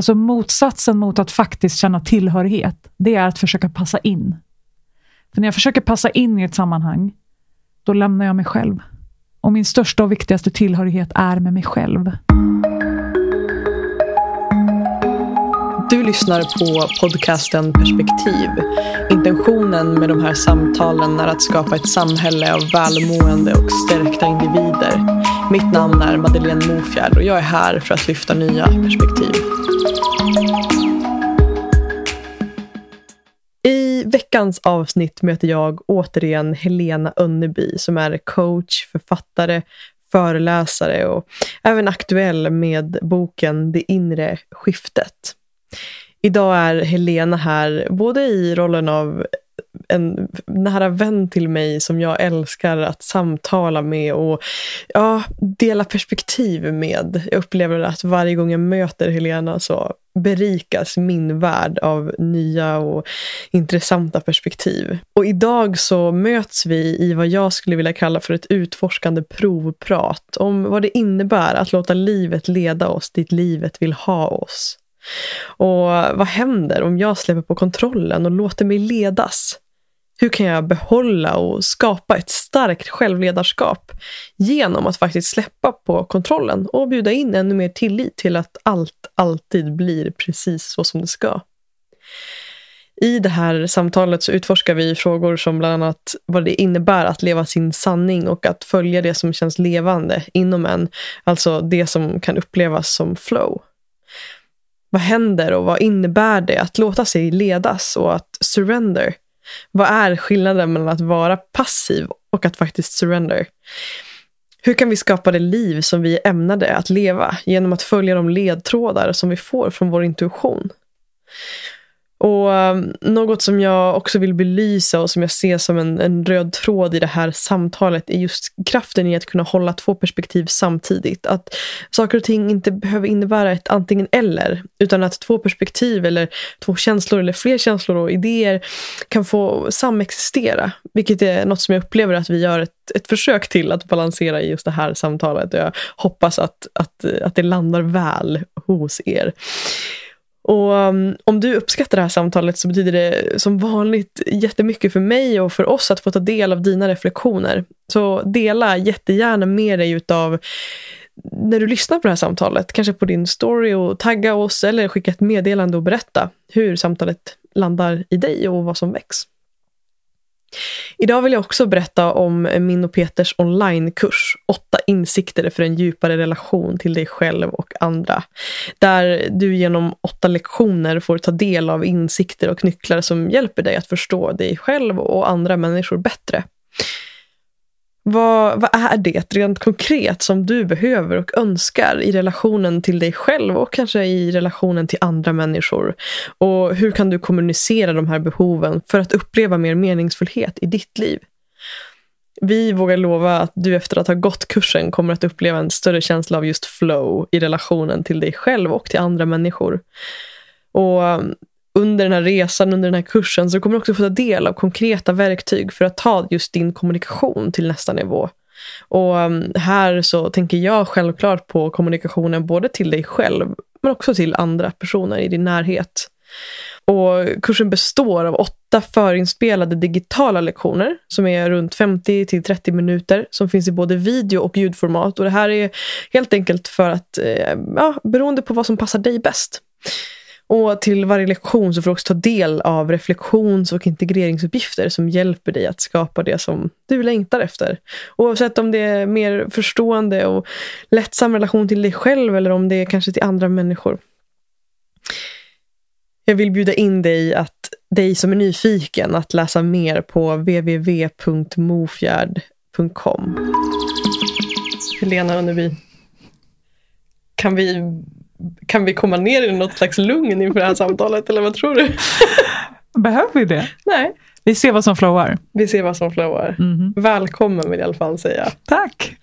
Alltså motsatsen mot att faktiskt känna tillhörighet, det är att försöka passa in. För när jag försöker passa in i ett sammanhang, då lämnar jag mig själv. Och min största och viktigaste tillhörighet är med mig själv. Du lyssnar på podcasten Perspektiv. Intentionen med de här samtalen är att skapa ett samhälle av välmående och stärkta individer. Mitt namn är Madeleine Mofjärd och jag är här för att lyfta nya perspektiv. I veckans avsnitt möter jag återigen Helena Önneby som är coach, författare, föreläsare och även aktuell med boken Det inre skiftet. Idag är Helena här både i rollen av en nära vän till mig som jag älskar att samtala med och ja, dela perspektiv med. Jag upplever att varje gång jag möter Helena så berikas min värld av nya och intressanta perspektiv. Och idag så möts vi i vad jag skulle vilja kalla för ett utforskande provprat om vad det innebär att låta livet leda oss dit livet vill ha oss. Och vad händer om jag släpper på kontrollen och låter mig ledas? Hur kan jag behålla och skapa ett starkt självledarskap genom att faktiskt släppa på kontrollen och bjuda in ännu mer tillit till att allt alltid blir precis så som det ska? I det här samtalet så utforskar vi frågor som bland annat vad det innebär att leva sin sanning och att följa det som känns levande inom en, alltså det som kan upplevas som flow. Vad händer och vad innebär det att låta sig ledas och att surrender? Vad är skillnaden mellan att vara passiv och att faktiskt surrender? Hur kan vi skapa det liv som vi är ämnade att leva genom att följa de ledtrådar som vi får från vår intuition? Och um, Något som jag också vill belysa och som jag ser som en, en, röd tråd i det här samtalet är just kraften i att kunna hålla två perspektiv samtidigt. Att saker och ting inte behöver innebära ett antingen eller, utan att två perspektiv eller två känslor eller fler känslor och idéer kan få samexistera. Vilket är något som jag upplever att vi gör ett, ett försök till att balansera i just det här samtalet. Jag hoppas att, att, att det landar väl hos er. Och um, om du uppskattar det här samtalet så betyder det som vanligt jättemycket för mig och för oss att få ta del av dina reflektioner. Så dela jättegärna med dig utav när du lyssnar på det här samtalet, kanske på din story och tagga oss eller skicka ett meddelande och berätta hur samtalet landar i dig och vad som väcks. Idag vill jag också berätta om min och Peters onlinekurs Åtta insikter för en djupare relation till dig själv och andra. Där du genom åtta lektioner får ta del av insikter och nycklar som hjälper dig att förstå dig själv och andra människor bättre. Vad, vad är det rent konkret som du behöver och önskar i relationen till dig själv och kanske i relationen till andra människor? Och hur kan du kommunicera de här behoven för att uppleva mer meningsfullhet i ditt liv? Vi vågar lova att du efter att ha gått kursen kommer att uppleva en större känsla av just flow i relationen till dig själv och till andra människor. Och under den här resan, under den här kursen, så kommer du också få ta del av konkreta verktyg för att ta just din kommunikation till nästa nivå. Och um, här så tänker jag självklart på kommunikationen både till dig själv, men också till andra personer i din närhet. Och kursen består av åtta förinspelade digitala lektioner som är runt 50 till 30 minuter som finns i både video och ljudformat. Och det här är helt enkelt för att, eh, ja, beroende på vad som passar dig bäst. Och till varje lektion så får du också ta del av reflektions och integreringsuppgifter som hjälper dig att skapa det som du längtar efter. Oavsett om det är mer förstående och lättsam relation till dig själv eller om det är kanske till andra människor. Jag vill bjuda in dig, att, dig som är nyfiken att läsa mer på www.mofjärd.com. Helena Önneby. kan vi kan vi komma ner i något slags lugn inför det här samtalet eller vad tror du? Behöver vi det? Nej. Vi ser vad som flowar. Vi ser vad som flowar. Mm. Välkommen vill jag i alla fall säga. Tack.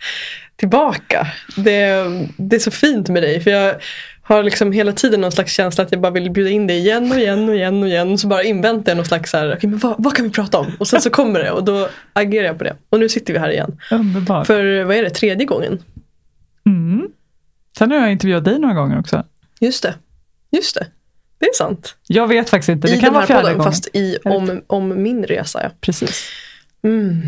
Tillbaka. Det, det är så fint med dig. För jag har liksom hela tiden någon slags känsla att jag bara vill bjuda in dig igen och igen och igen och igen. Så bara inväntar jag någon slags så här, okay, men vad, vad, kan vi prata om? Och sen så kommer det och då agerar jag på det. Och nu sitter vi här igen. Underbart. För vad är det, tredje gången? Sen har jag intervjuat dig några gånger också. Just det. Just det. Det är sant. Jag vet faktiskt inte. Det I kan vara fjärde podden, gången. fast i, om, om min resa. Ja. Precis. Mm.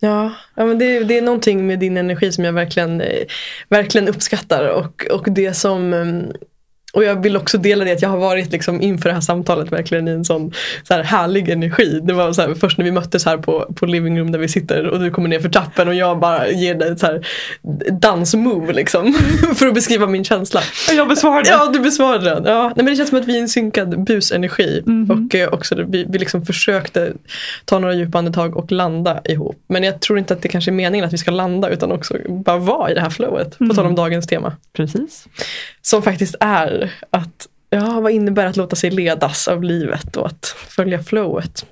Ja, ja men det, det är någonting med din energi som jag verkligen, eh, verkligen uppskattar. Och, och det som mm, och jag vill också dela det att jag har varit liksom inför det här samtalet verkligen i en sån så här härlig energi. Det var så här, först när vi möttes här på, på living room där vi sitter och du kommer ner för trappen och jag bara ger dig ett så här dansmove liksom. för att beskriva min känsla. Jag besvarade. Ja, du besvarade den. Ja, nej, men det känns som att vi är en synkad busenergi. Mhm. Och eh, också vi, vi liksom försökte ta några djupa andetag och landa ihop. Men jag tror inte att det kanske är meningen att vi ska landa utan också bara vara i det här flowet. På Mm. tal om dagens tema. Precis. Som faktiskt är att, ja vad innebär att låta sig ledas av livet och att följa flowet.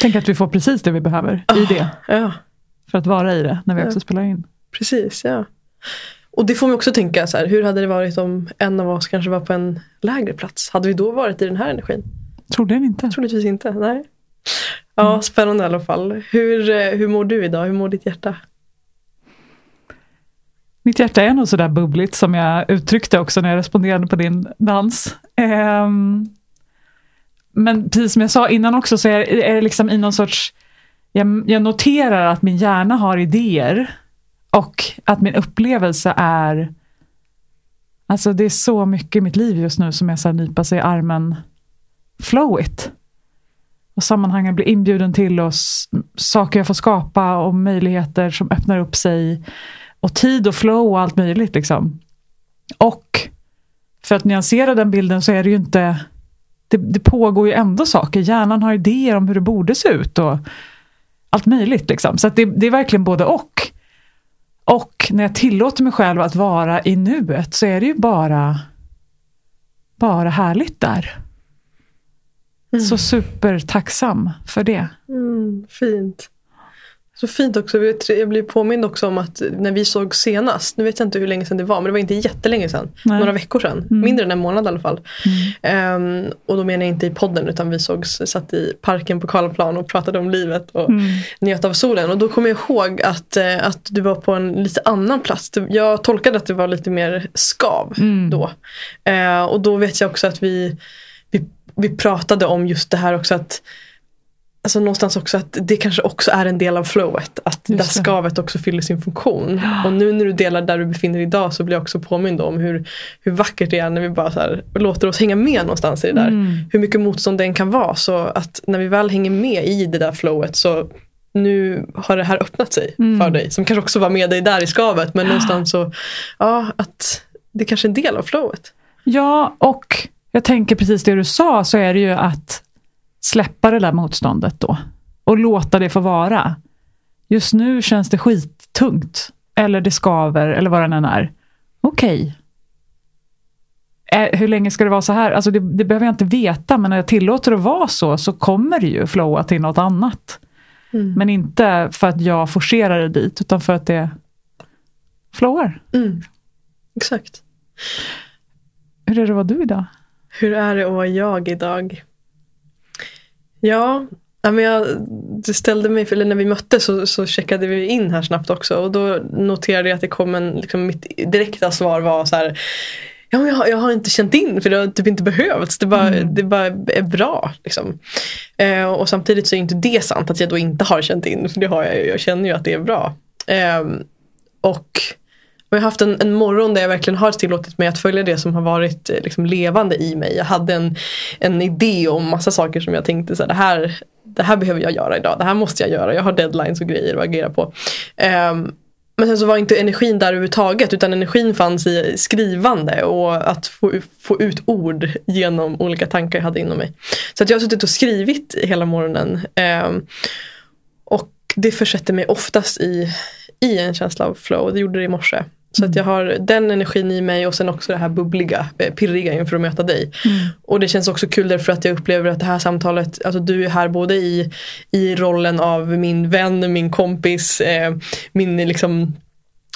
Tänk att vi får precis det vi behöver i det. Ja, För att vara i det när vi Ja. också spelar in. precis. ja. Och det får man också tänka så här, hur hade det varit om en av oss kanske var på en lägre plats? Hade vi då varit i den här energin? Troligen inte. Troligtvis inte, nej. Ja, spännande i alla fall. Hur, eh, hur mår du idag? Hur mår ditt hjärta? Mitt hjärta är nog sådär bubbligt som jag uttryckte också när jag responderade på din dans. Um, men precis som jag sa innan också så är, är det liksom i någon sorts... Jag, jag noterar att min hjärna har idéer och att min upplevelse är... Alltså det är så mycket i mitt liv just nu som är så här nypa sig i armen flowigt. Och sammanhangen blir inbjuden till och saker jag får skapa och möjligheter som öppnar upp sig och tid och flow och allt möjligt. Liksom. Och för att nyansera den bilden så är det ju inte... Det, det pågår ju ändå saker. Hjärnan har idéer om hur det borde se ut och allt möjligt. Liksom. Så det, det är verkligen både och. Och när jag tillåter mig själv att vara i nuet så är det ju bara, bara härligt där. Så supertacksam för det. Mm, fint. Så fint också. Jag blir påmind också om att när vi såg senast, nu vet jag inte hur länge sedan det var, men det var inte jättelänge sedan. Nej. Några veckor sedan. Mm. Mindre än en månad i alla fall. Mm. Ehm, och då menar jag inte i podden utan vi sågs, satt i parken på Karlaplan och pratade om livet och Mm. njöt av solen. Och då kommer jag ihåg att, eh, att du var på en lite annan plats. Jag tolkade att det var lite mer skav Mm. då. Eh, och då vet jag också att vi, vi, vi pratade om just det här också att Alltså någonstans också att det kanske också är en del av flowet. Att Just där det. skavet också fyller sin funktion. Och nu när du delar där du befinner dig idag så blir jag också påmind om hur, hur vackert det är när vi bara här, låter oss hänga med någonstans i det där. Mm. Hur mycket motstånd det än kan vara. Så att när vi väl hänger med i det där flowet så nu har det här öppnat sig Mm. för dig. Som kanske också var med dig där i skavet. Men någonstans så, ja att det kanske är en del av flowet. Ja, och jag tänker precis det du sa, så är det ju att släppa det där motståndet då. Och låta det få vara. Just nu känns det skittungt. Eller det skaver, eller vad det än är. Okej. Eh, Hur länge ska det vara så här? Alltså det, det behöver jag inte veta, men när jag tillåter det att vara så, så kommer det ju flowa till något annat. Men inte för att jag forcerar det dit, utan för att det flowar. Mm. Exakt. Hur är det att vara du idag? Hur är det att vara jag idag? Ja, men jag ställde mig, för, när vi möttes så, så checkade vi in här snabbt också och då noterade jag att det kom en, liksom, mitt direkta svar var så här Ja, jag, har- jag har inte känt in för det har typ inte behövts. Det bara, Mm. det bara är bra. Liksom. Eh, och samtidigt så är inte det sant att jag då inte har känt in. För det har jag ju. Jag känner ju att det är bra. Eh, och och jag har haft en, en morgon där jag verkligen har tillåtit mig att följa det som har varit eh, liksom, levande i mig. Jag hade en, en idé om massa saker som jag tänkte så här, det, här, det här behöver jag göra idag. Det här måste jag göra. Jag har deadlines och grejer att agera på. Um, men sen så var inte energin där överhuvudtaget utan energin fanns i skrivande och att få, få ut ord genom olika tankar jag hade inom mig. Så att jag har suttit och skrivit hela morgonen. ehm, och det försätter mig oftast i, i en känsla av flow. Det gjorde det i morse. Så att jag har den energin i mig och sen också det här bubbliga, eh, pirriga inför att möta dig. Och det känns också kul därför att jag upplever att det här samtalet, alltså du är här både i, i rollen av min vän, min kompis, eh, min liksom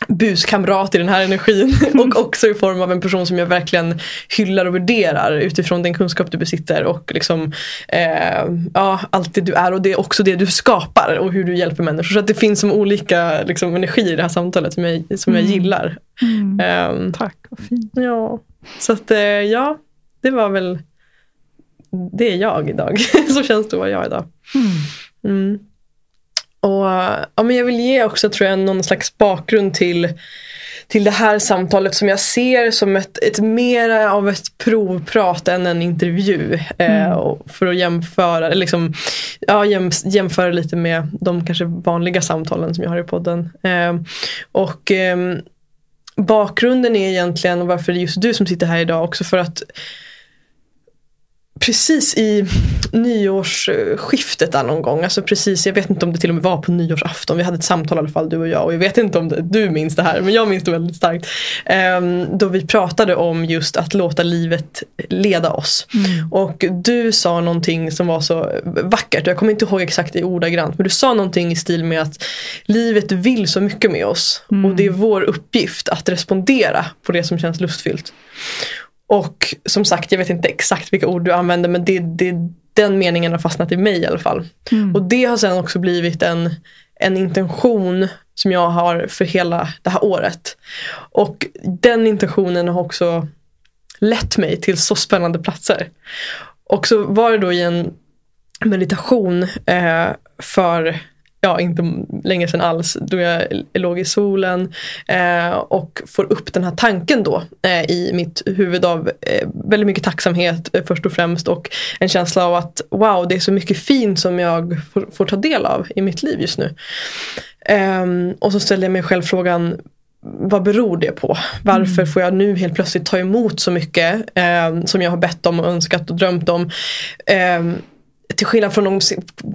buskamrat i den här energin. och också i form av en person som jag verkligen hyllar och värderar utifrån den kunskap du besitter och liksom eh, ja, allt det du är och det är också det du skapar och hur du hjälper människor. Så att det finns som olika liksom, energier i det här samtalet som jag, som jag gillar. Um, Tack, vad fint. Ja, så att eh, ja, det var väl det är jag idag. så känns det att vara jag idag. Mm. Och ja, men Jag vill ge också tror jag någon slags bakgrund till, till det här samtalet som jag ser som ett, ett mera av ett provprat än en intervju. Eh, och för att jämföra, liksom, ja, jäm, jämföra lite med de kanske vanliga samtalen som jag har i podden. Eh, och eh, Bakgrunden är egentligen, varför det är just du som sitter här idag, också för att precis i nyårsskiftet där någon gång, alltså precis, jag vet inte om det till och med var på nyårsafton, vi hade ett samtal i alla fall du och jag och jag vet inte om det, du minns det här men jag minns det väldigt starkt. Um, då vi pratade om just att låta livet leda oss. Mm. Och du sa någonting som var så vackert, jag kommer inte ihåg exakt i ordagrant men du sa någonting i stil med att livet vill så mycket med oss mm. och det är vår uppgift att respondera på det som känns lustfyllt. Och som sagt, jag vet inte exakt vilka ord du använder men det, det, den meningen har fastnat i mig i alla fall. Mm. Och det har sen också blivit en, en intention som jag har för hela det här året. Och den intentionen har också lett mig till så spännande platser. Och så var det då i en meditation eh, för ja, inte länge sedan alls, då jag låg i solen eh, och får upp den här tanken då eh, i mitt huvud av eh, väldigt mycket tacksamhet eh, först och främst och en känsla av att wow, det är så mycket fint som jag får, får ta del av i mitt liv just nu. Ehm, och så ställde jag mig själv frågan vad beror det på? Varför mm. får jag nu helt plötsligt ta emot så mycket eh, som jag har bett om och önskat och drömt om? Eh, till skillnad från de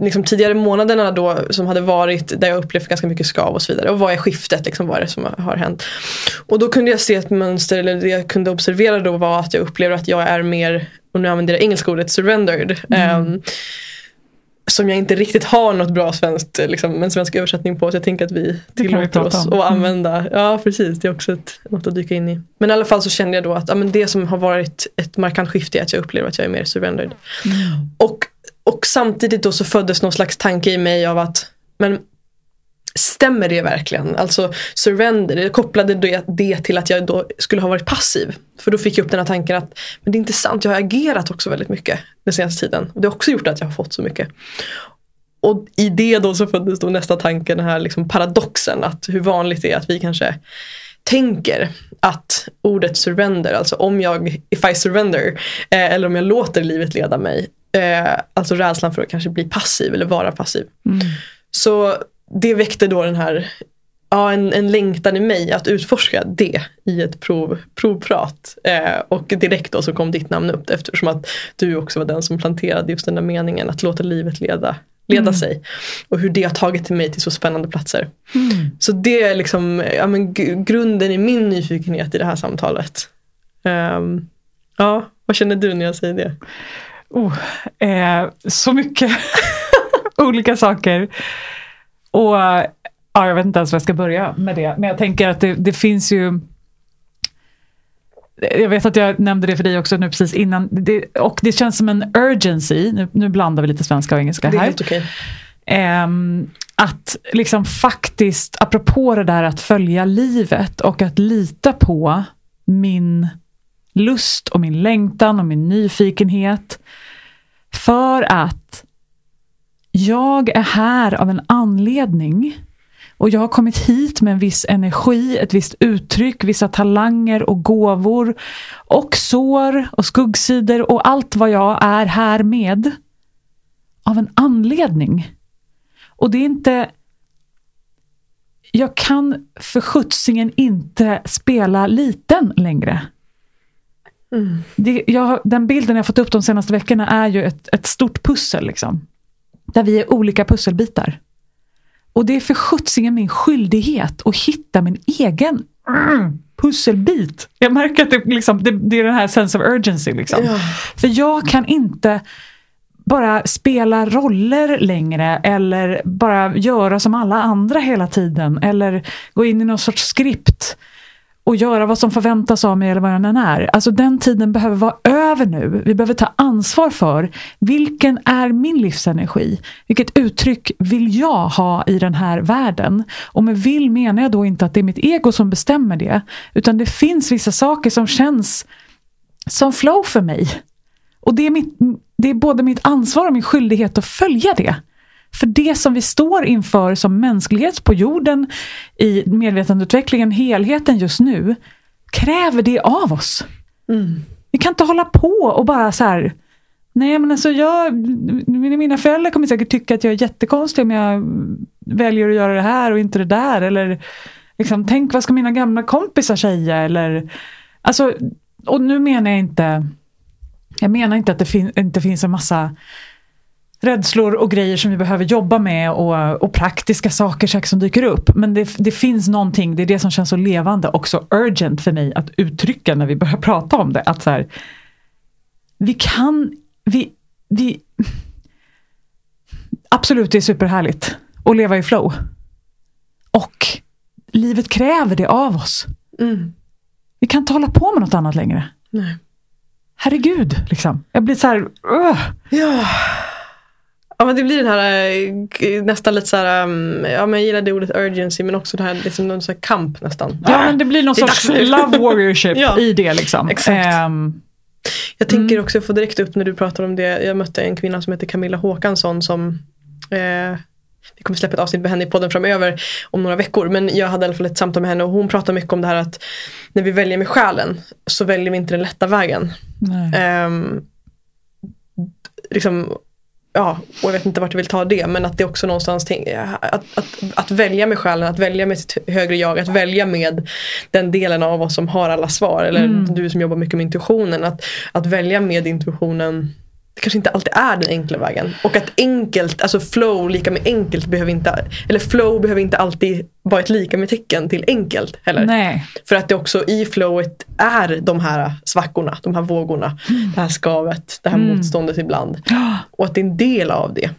liksom, tidigare månaderna då som hade varit där jag upplevt ganska mycket skav och så vidare. Och vad är skiftet? Liksom, vad är det som har hänt? Och då kunde jag se ett mönster, eller det jag kunde observera då var att jag upplever att jag är mer, och nu använder jag engelska ordet, surrendered. Mm. Um, som jag inte riktigt har något bra svenskt, liksom, en svensk översättning på. Så jag tänker att vi tillåter vi oss att mm. använda. Ja precis, det är också ett, något att dyka in i. Men i alla fall så kände jag då att ja, men det som har varit ett markant skifte är att jag upplever att jag är mer surrendered. Mm. Och och samtidigt då så föddes någon slags tanke i mig av att men stämmer det verkligen? Alltså surrender, jag kopplade det, det till att jag då skulle ha varit passiv. För då fick jag upp den här tanken att men det är inte sant, jag har agerat också väldigt mycket den senaste tiden. Och det har också gjort att jag har fått så mycket. Och i det då så föddes då nästa tanke, den här liksom paradoxen att hur vanligt det är att vi kanske tänker att ordet surrender, alltså om jag, if I surrender, eh, eller om jag låter livet leda mig, Eh, alltså rädslan för att kanske bli passiv eller vara passiv. Mm. Så det väckte då den här ja, en, en längtan i mig att utforska det i ett prov, provprat. Eh, och direkt då så kom ditt namn upp eftersom att du också var den som planterade just den där meningen att låta livet leda, leda mm. sig. Och hur det har tagit mig till så spännande platser. Mm. Så det är liksom ja, men, grunden i min nyfikenhet i det här samtalet. Um, ja, vad känner du när jag säger det? Oh, eh, så mycket olika saker. Och ja, jag vet inte ens var jag ska börja med det. Men jag tänker att det, det, finns ju jag vet att jag nämnde det för dig också nu precis innan. Det, och det känns som en urgency, nu, nu blandar vi lite svenska och engelska här. Det är helt okej. Eh, att liksom faktiskt, apropå det där att följa livet och att lita på min lust och min längtan och min nyfikenhet. För att jag är här av en anledning. Och jag har kommit hit med en viss energi, ett visst uttryck, vissa talanger och gåvor. Och sår och skuggsidor och allt vad jag är här med. Av en anledning. Och det är inte... Jag kan för skjutsingen inte spela liten längre. Mm. Det, jag, den bilden jag fått upp de senaste veckorna är ju ett, ett stort pussel. Liksom, där vi är olika pusselbitar. Och det är för sjuttsingen min skyldighet att hitta min egen mm, pusselbit. Jag märker att det, liksom, det, det, är den här sense of urgency. Liksom. Ja. För jag kan inte bara spela roller längre eller bara göra som alla andra hela tiden. Eller gå in i någon sorts skript och göra vad som förväntas av mig eller vad jag än är. Alltså den tiden behöver vara över nu. Vi behöver ta ansvar för vilken är min livsenergi? Vilket uttryck vill jag ha i den här världen? Och med vill menar jag då inte att det är mitt ego som bestämmer det. Utan det finns vissa saker som känns som flow för mig. Och det är, mitt, det är både mitt ansvar och min skyldighet att följa det. För det som vi står inför som mänsklighet på jorden, i medvetandeutvecklingen, helheten just nu, kräver det av oss. Mm. Vi kan inte hålla på och bara så här, nej men alltså jag, mina föräldrar kommer säkert tycka att jag är jättekonstig om jag väljer att göra det här och inte det där. Eller liksom, tänk vad ska mina gamla kompisar säga? Eller, alltså, och nu menar jag inte, jag menar inte att det fin inte finns en massa rädslor och grejer som vi behöver jobba med och, och praktiska saker, som dyker upp. Men det, det, finns någonting, det är det som känns så levande och så urgent för mig att uttrycka när vi börjar prata om det. Att så här, vi kan, vi, vi, absolut det är superhärligt att leva i flow. Och livet kräver det av oss. Mm. Vi kan inte hålla på med något annat längre. Nej. Herregud, liksom. Jag blir så här, uh. Ja. Ja men det blir den här eh, nästan lite så här, um, ja men jag gillar det ordet urgency men också det här liksom någon så här kamp nästan. Ja men det blir någon Det sorts love warriorship Ja. i det liksom. Exakt. Ehm, Jag tänker Mm. också få direkt upp när du pratar om det. Jag mötte en kvinna som heter Camilla Håkansson som eh, vi kommer släppa ett avsnitt med henne i podden framöver om några veckor. Men jag hade i alla fall ett samtal med henne och hon pratar mycket om det här att när vi väljer med själen så väljer vi inte den lätta vägen. Ehm, liksom, ja, och jag vet inte vart jag vill ta det men att det också någonstans att, att, att välja med själen, att välja med sitt högre jag, att välja med den delen av oss som har alla svar eller Mm. du som jobbar mycket med intuitionen, att, att välja med intuitionen det kanske inte alltid är den enkla vägen. Och att enkelt, alltså flow lika med enkelt behöver inte, eller flow behöver inte alltid vara ett lika med tecken till enkelt heller. nej. För att det också i flowet är de här svackorna, de här vågorna, det här skavet, det här Mm. motståndet ibland. Och att det är en del av det.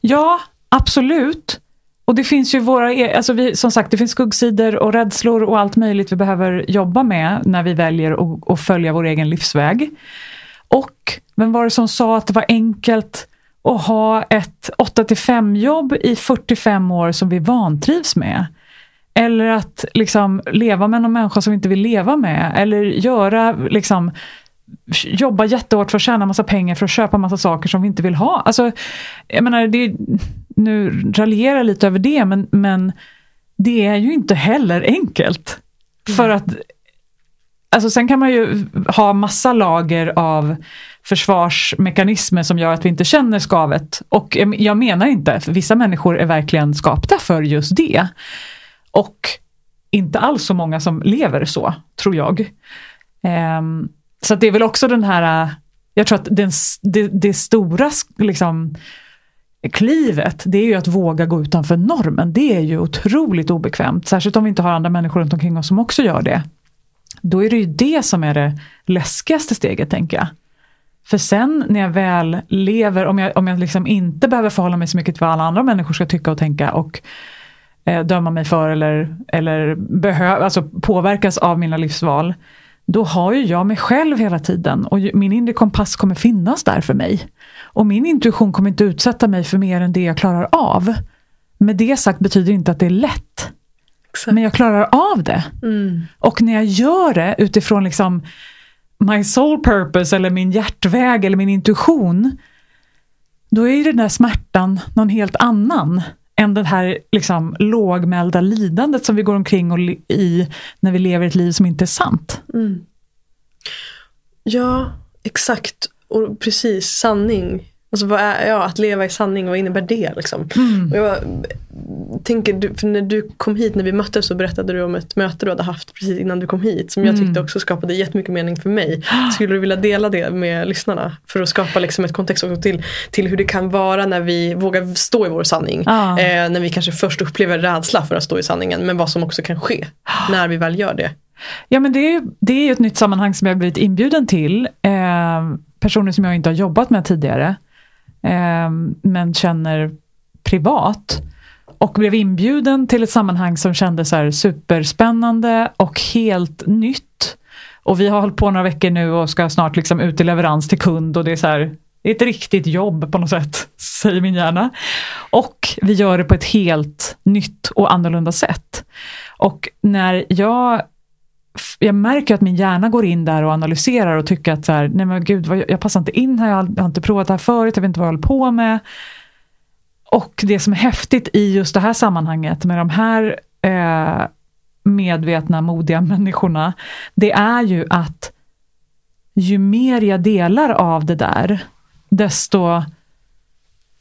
Ja, absolut. Och det finns ju våra, e- alltså vi, som sagt det finns skuggsidor och rädslor och allt möjligt vi behöver jobba med när vi väljer att följa vår egen livsväg. Och vem var det som sa att det var enkelt att ha ett 8-5 jobb i 45 år som vi vantrivs med? Eller att liksom leva med någon människa som vi inte vill leva med. Eller göra liksom jobba jättehårt för att tjäna massa pengar för att köpa massa saker som vi inte vill ha. Alltså, jag menar, det, nu raljerar jag lite över det, men, men det är ju inte heller enkelt. För att, alltså sen kan man ju ha massa lager av försvarsmekanismer som gör att vi inte känner skavet. Och eh, jag- menar inte, för vissa människor är verkligen skapta för just det. Och inte alls så många som lever så, tror jag. Ehm, så att det är väl också den här, eh, jag tror att den, det, det stora liksom, klivet, det är ju att våga gå utanför normen. Det är ju otroligt obekvämt, särskilt om vi inte har andra människor runt omkring oss som också gör det. Då är det ju det som är det läskigaste steget, tänker jag. För sen när jag väl lever, om jag, om jag liksom inte behöver förhålla mig så mycket till vad alla andra människor ska tycka och tänka och eh, döma mig för eller, eller behöv, alltså påverkas av mina livsval. Då har ju jag mig själv hela tiden och min inre kompass kommer finnas där för mig. Och min intuition kommer inte utsätta mig för mer än det jag klarar av. Med det sagt betyder inte att det är lätt. Exakt. Men jag klarar av det. Mm. Och när jag gör det utifrån liksom my soul purpose eller min hjärtväg eller min intuition. Då är ju den där smärtan någon helt annan än det här liksom lågmälda lidandet som vi går omkring och i när vi lever ett liv som inte är sant. Mm. Ja, exakt. Och precis, sanning. Alltså vad är, ja, att leva i sanning, vad innebär det? Liksom? Och jag tänker, du- för när du kom hit, när vi möttes så berättade du om ett möte du hade haft precis innan du kom hit. Som jag tyckte också skapade jättemycket mening för mig. Skulle du vilja dela det med lyssnarna? För att skapa liksom ett kontext också till, till hur det kan vara när vi vågar stå i vår sanning. Ja. Eh, när vi kanske först upplever rädsla för att stå i sanningen. Men vad som också kan ske när vi väl gör det. Ja men det är, det är ett nytt sammanhang som jag blivit inbjuden till. Eh, personer som jag inte har jobbat med tidigare eh, men känner privat. Och blev inbjuden till ett sammanhang som kändes så här superspännande och helt nytt. Och vi har hållit på några veckor nu och ska snart liksom ut i leverans till kund och det är så här, det är ett riktigt jobb på något sätt, säger min hjärna. Och vi gör det på ett helt nytt och annorlunda sätt. Och när jag jag märker att min hjärna går in där och analyserar och tycker att så här, nej men gud, jag passar inte in här, jag har inte provat det här förut, jag vet inte vad jag håller på med. Och det som är häftigt i just det här sammanhanget med de här eh, medvetna, modiga människorna, det är ju att ju mer jag delar av det där, desto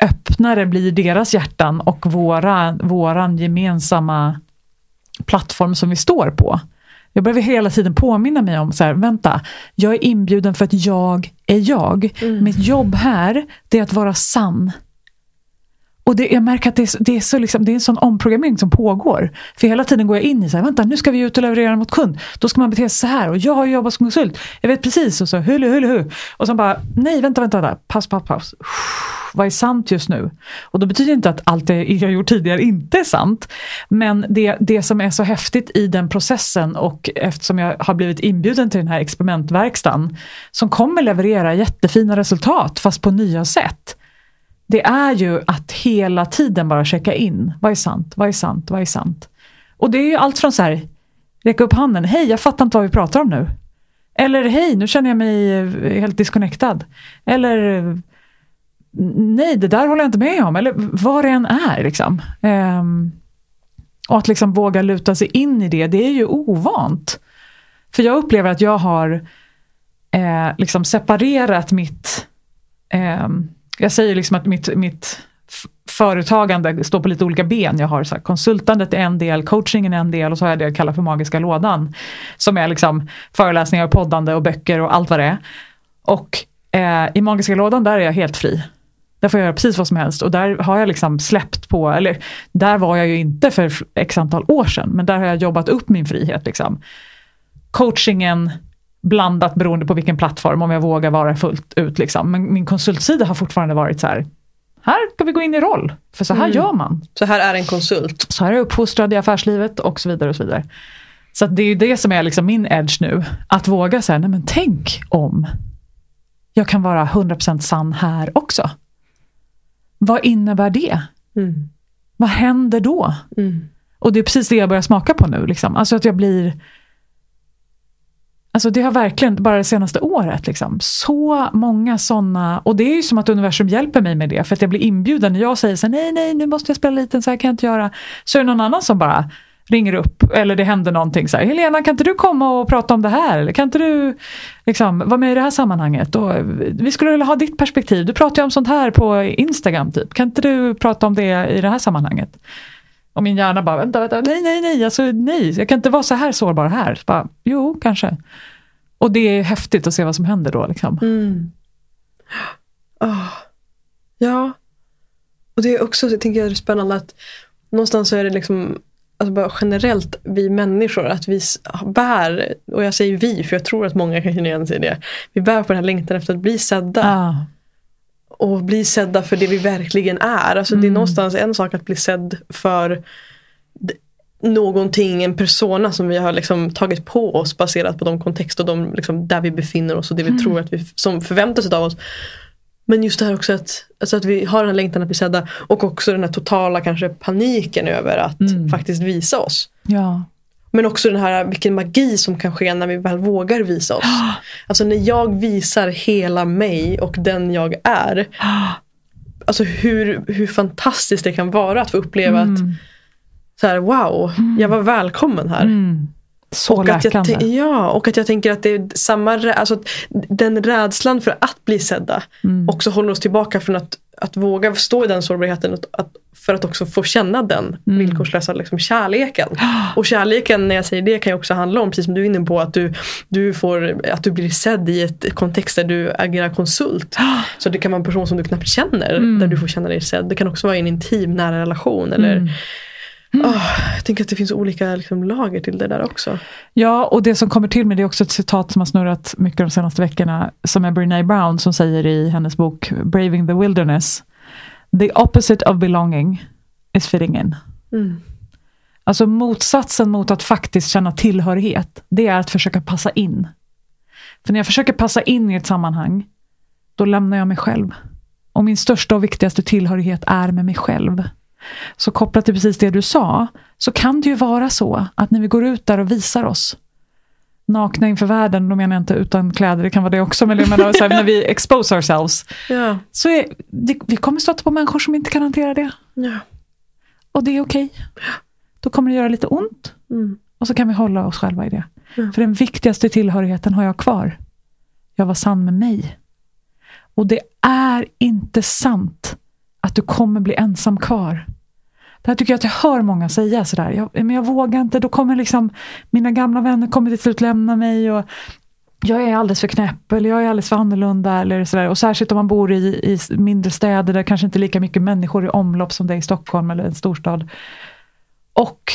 öppnare blir deras hjärtan och våra, våran gemensamma plattform som vi står på. Jag behöver hela tiden påminna mig om, så här, vänta, jag är inbjuden för att jag är jag. Mm. Mitt jobb här, det är att vara sann. Och det, jag märker att det är, det, är så liksom, det är en sån omprogrammering som pågår. För hela tiden går jag in i så här, vänta nu ska vi ut och leverera mot kund. Då ska man bete sig så här och jag har jobbat som konsult. Jag vet precis och så hulu hulu hu. Och så bara, nej vänta vänta, vänta. paus paus paus. Vad är sant just nu? Och då betyder det inte att allt det jag gjort tidigare inte är sant. Men det, det som är så häftigt i den processen och eftersom jag har blivit inbjuden till den här experimentverkstaden. som kommer leverera jättefina resultat fast på nya sätt det är ju att hela tiden bara checka in. Vad är sant? Vad är sant? Vad är sant? Och det är ju allt från så här, räcka upp handen. Hej, jag fattar inte vad vi pratar om nu. Eller hej, nu känner jag mig eh, helt disconnectad. Eller nej, det där håller jag inte med om. Eller vad det än är. Liksom. Um, och att liksom våga luta sig in i det, det är ju ovant. För jag upplever att jag har eh, liksom separerat mitt eh, jag säger liksom att mitt, mitt företagande står på lite olika ben. Jag har så här, konsultandet är en del, coachingen är en del och så har jag det jag kallar för magiska lådan. Som är liksom föreläsningar, poddande och böcker och allt vad det är. Och eh, i magiska lådan där är jag helt fri. Där får jag göra precis vad som helst och där har jag liksom släppt på, eller där var jag ju inte för x antal år sedan, men där har jag jobbat upp min frihet. Liksom. Coachingen blandat beroende på vilken plattform, om jag vågar vara fullt ut. Liksom. Men min konsultsida har fortfarande varit så här, här ska vi gå in i roll, för så här mm. gör man. Så här är en konsult. Så här är jag uppfostrad i affärslivet och så vidare. och så vidare. Så det är ju det som är liksom min edge nu. Att våga säga, nej men tänk om jag kan vara 100% sann här också. Vad innebär det? Mm. Vad händer då? Mm. Och det är precis det jag börjar smaka på nu. Liksom. Alltså att jag blir Alltså det har verkligen, bara det senaste året, liksom, så många sådana, och det är ju som att universum hjälper mig med det, för att jag blir inbjuden när jag säger så här, nej, nej, nu måste jag spela liten, så här kan jag inte göra. Så är det någon annan som bara ringer upp, eller det händer någonting så här, Helena kan inte du komma och prata om det här? Eller kan inte du liksom, vara med i det här sammanhanget? Och, vi skulle vilja ha ditt perspektiv, du pratar ju om sånt här på Instagram, typ. kan inte du prata om det i det här sammanhanget? Och min hjärna bara, vänta, vänta, nej, nej, nej, alltså nej, jag kan inte vara så här sårbar här. Bara, jo, kanske. Och det är häftigt att se vad som händer då. Liksom. Mm. Oh. Ja. Och det är också, jag tänker det är spännande att någonstans så är det liksom alltså bara generellt vi människor, att vi bär, och jag säger vi för jag tror att många kan känna igen sig i det. Vi bär på den här längtan efter att bli sedda. Ah. Och bli sedda för det vi verkligen är. Alltså mm. Det är mm. någonstans en sak att bli sedd för någonting, en persona som vi har liksom tagit på oss baserat på de kontexter och de, liksom, där vi befinner oss och det vi mm. tror att vi som förväntas av oss. Men just det här också att, alltså att vi har den här längtan att bli sedda och också den här totala kanske paniken över att mm. faktiskt visa oss. Ja. Men också den här vilken magi som kan ske när vi väl vågar visa oss. Alltså när jag visar hela mig och den jag är. Alltså hur, hur fantastiskt det kan vara att få uppleva mm. att så här, wow, jag var välkommen här. Mm. Så och läkande. Att jag, ja, och att jag tänker att det är samma, alltså, den rädslan för att bli sedda mm. också håller oss tillbaka från att, att våga stå i den sårbarheten. Att, att, för att också få känna den mm. villkorslösa liksom, kärleken. Och kärleken, när jag säger det, kan ju också handla om, precis som du är inne på, att du, du, får, att du blir sedd i ett kontext där du agerar konsult. Så det kan vara en person som du knappt känner, mm. där du får känna dig sedd. Det kan också vara i en intim, nära relation. Eller, mm Oh, jag tänker att det finns olika liksom, lager till det där också. Ja, och det som kommer till mig det är också ett citat som har snurrat mycket de senaste veckorna, som är Brene Brown som säger i hennes bok Braving the Wilderness. The opposite of belonging is fitting in. Mm. Alltså motsatsen mot att faktiskt känna tillhörighet, det är att försöka passa in. För när jag försöker passa in i ett sammanhang, då lämnar jag mig själv. Och min största och viktigaste tillhörighet är med mig själv. Så kopplat till precis det du sa, så kan det ju vara så att när vi går ut där och visar oss, nakna inför världen, då menar jag inte utan kläder, det kan vara det också, men jag menar så här, när vi expose ourselves, Ja. så är, det, vi kommer stöta på människor som inte kan hantera det. Ja. Och det är okej. Då kommer det göra lite ont, Mm. och så kan vi hålla oss själva i det. Ja. För den viktigaste tillhörigheten har jag kvar. Jag var sann med mig. Och det är inte sant att du kommer bli ensam kvar. Det här tycker jag att jag hör många säga sådär. Jag, men jag vågar inte, då kommer liksom mina gamla vänner kommer till slut lämna mig. Och jag är alldeles för knäpp eller jag är alldeles för annorlunda. Eller sådär. Och särskilt om man bor i, i mindre städer där kanske inte lika mycket människor i omlopp som det är i Stockholm eller en storstad. Och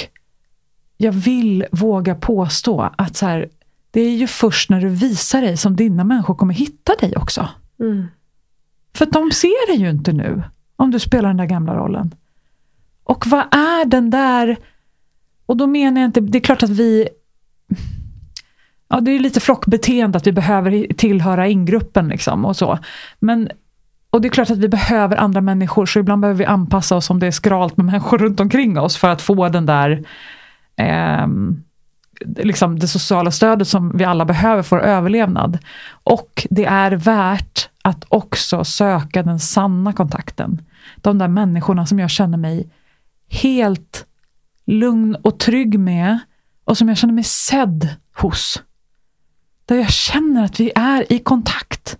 jag vill våga påstå att så här, det är ju först när du visar dig som dina människor kommer hitta dig också. Mm. För de ser dig ju inte nu, om du spelar den där gamla rollen. Och vad är den där... Och då menar jag inte, det är klart att vi... Ja, det är lite flockbeteende att vi behöver tillhöra ingruppen liksom och så. Men, och det är klart att vi behöver andra människor, så ibland behöver vi anpassa oss om det är skralt med människor runt omkring oss för att få den där eh, liksom det sociala stödet som vi alla behöver för överlevnad. Och det är värt att också söka den sanna kontakten. De där människorna som jag känner mig helt lugn och trygg med och som jag känner mig sedd hos. Där jag känner att vi är i kontakt.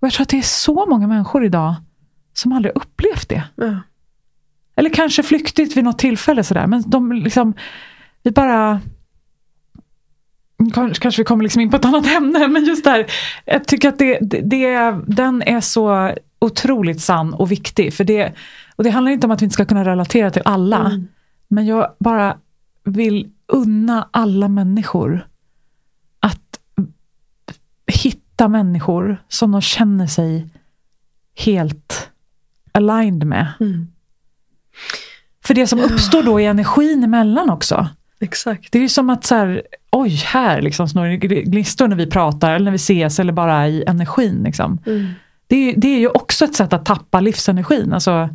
Och jag tror att det är så många människor idag som aldrig upplevt det. Ja. Eller kanske flyktigt vid något tillfälle sådär, men de liksom, vi bara Kanske vi kommer liksom in på ett annat ämne, men just där, jag tycker att det, det, det, den är så otroligt sann och viktig. För det, och det handlar inte om att vi inte ska kunna relatera till alla, Mm. men jag bara vill unna alla människor att hitta människor som de känner sig helt aligned med. Mm. För det som uppstår då är energin emellan också. Exakt. Det är ju som att så här, oj, här liksom det gnistor när vi pratar eller när vi ses eller bara i energin. Liksom. Mm. Det, är, det är ju också ett sätt att tappa livsenergin. Alltså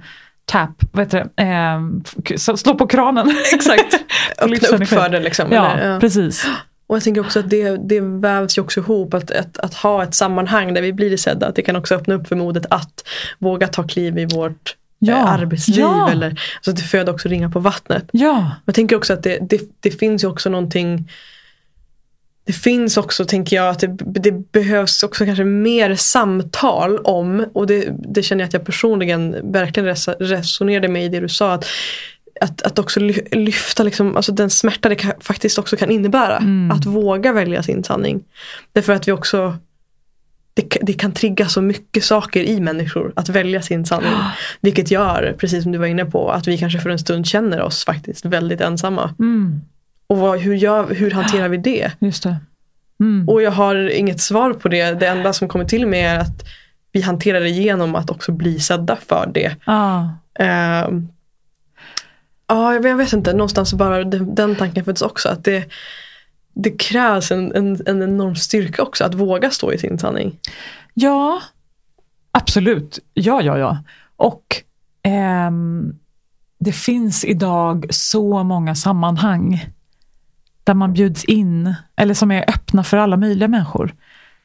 tap, vad heter det? Eh, slå på kranen. Exakt. Öppna upp för det liksom. Ja, eller, ja. precis. Och jag tänker också att det, det vävs ju också ihop. Att, att, att ha ett sammanhang där vi blir sedda. Att det kan också öppna upp för modet att våga ta kliv i vårt Ja, eh, arbetsliv. ja. Eller, alltså det föder också ringar på vattnet. Ja, Jag tänker också att det, det, det finns ju också någonting det finns också, tänker jag, att det, det behövs också kanske mer samtal om, och det, det känner jag att jag personligen verkligen res, resonerade med i det du sa, att, att, att också ly- lyfta liksom, alltså den smärta det kan, faktiskt också kan innebära. Mm. Att våga välja sin sanning. Därför att vi också det, det kan trigga så mycket saker i människor att välja sin sanning. Vilket gör, precis som du var inne på, att vi kanske för en stund känner oss faktiskt väldigt ensamma. mm, Och vad, hur, gör, hur hanterar vi det? just det. Mm. Och jag har inget svar på det. Det enda som kommer till mig är att vi hanterar det genom att också bli sedda för det. Ah, Ehm, Ja, jag vet- jag vet inte. Någonstans bara den, den tanken föds också. Att det, det krävs en, en, en enorm styrka också att våga stå i sin sanning. Ja, absolut. Ja, ja, ja. Och ehm, det finns idag så många sammanhang där man bjuds in, eller som är öppna för alla möjliga människor.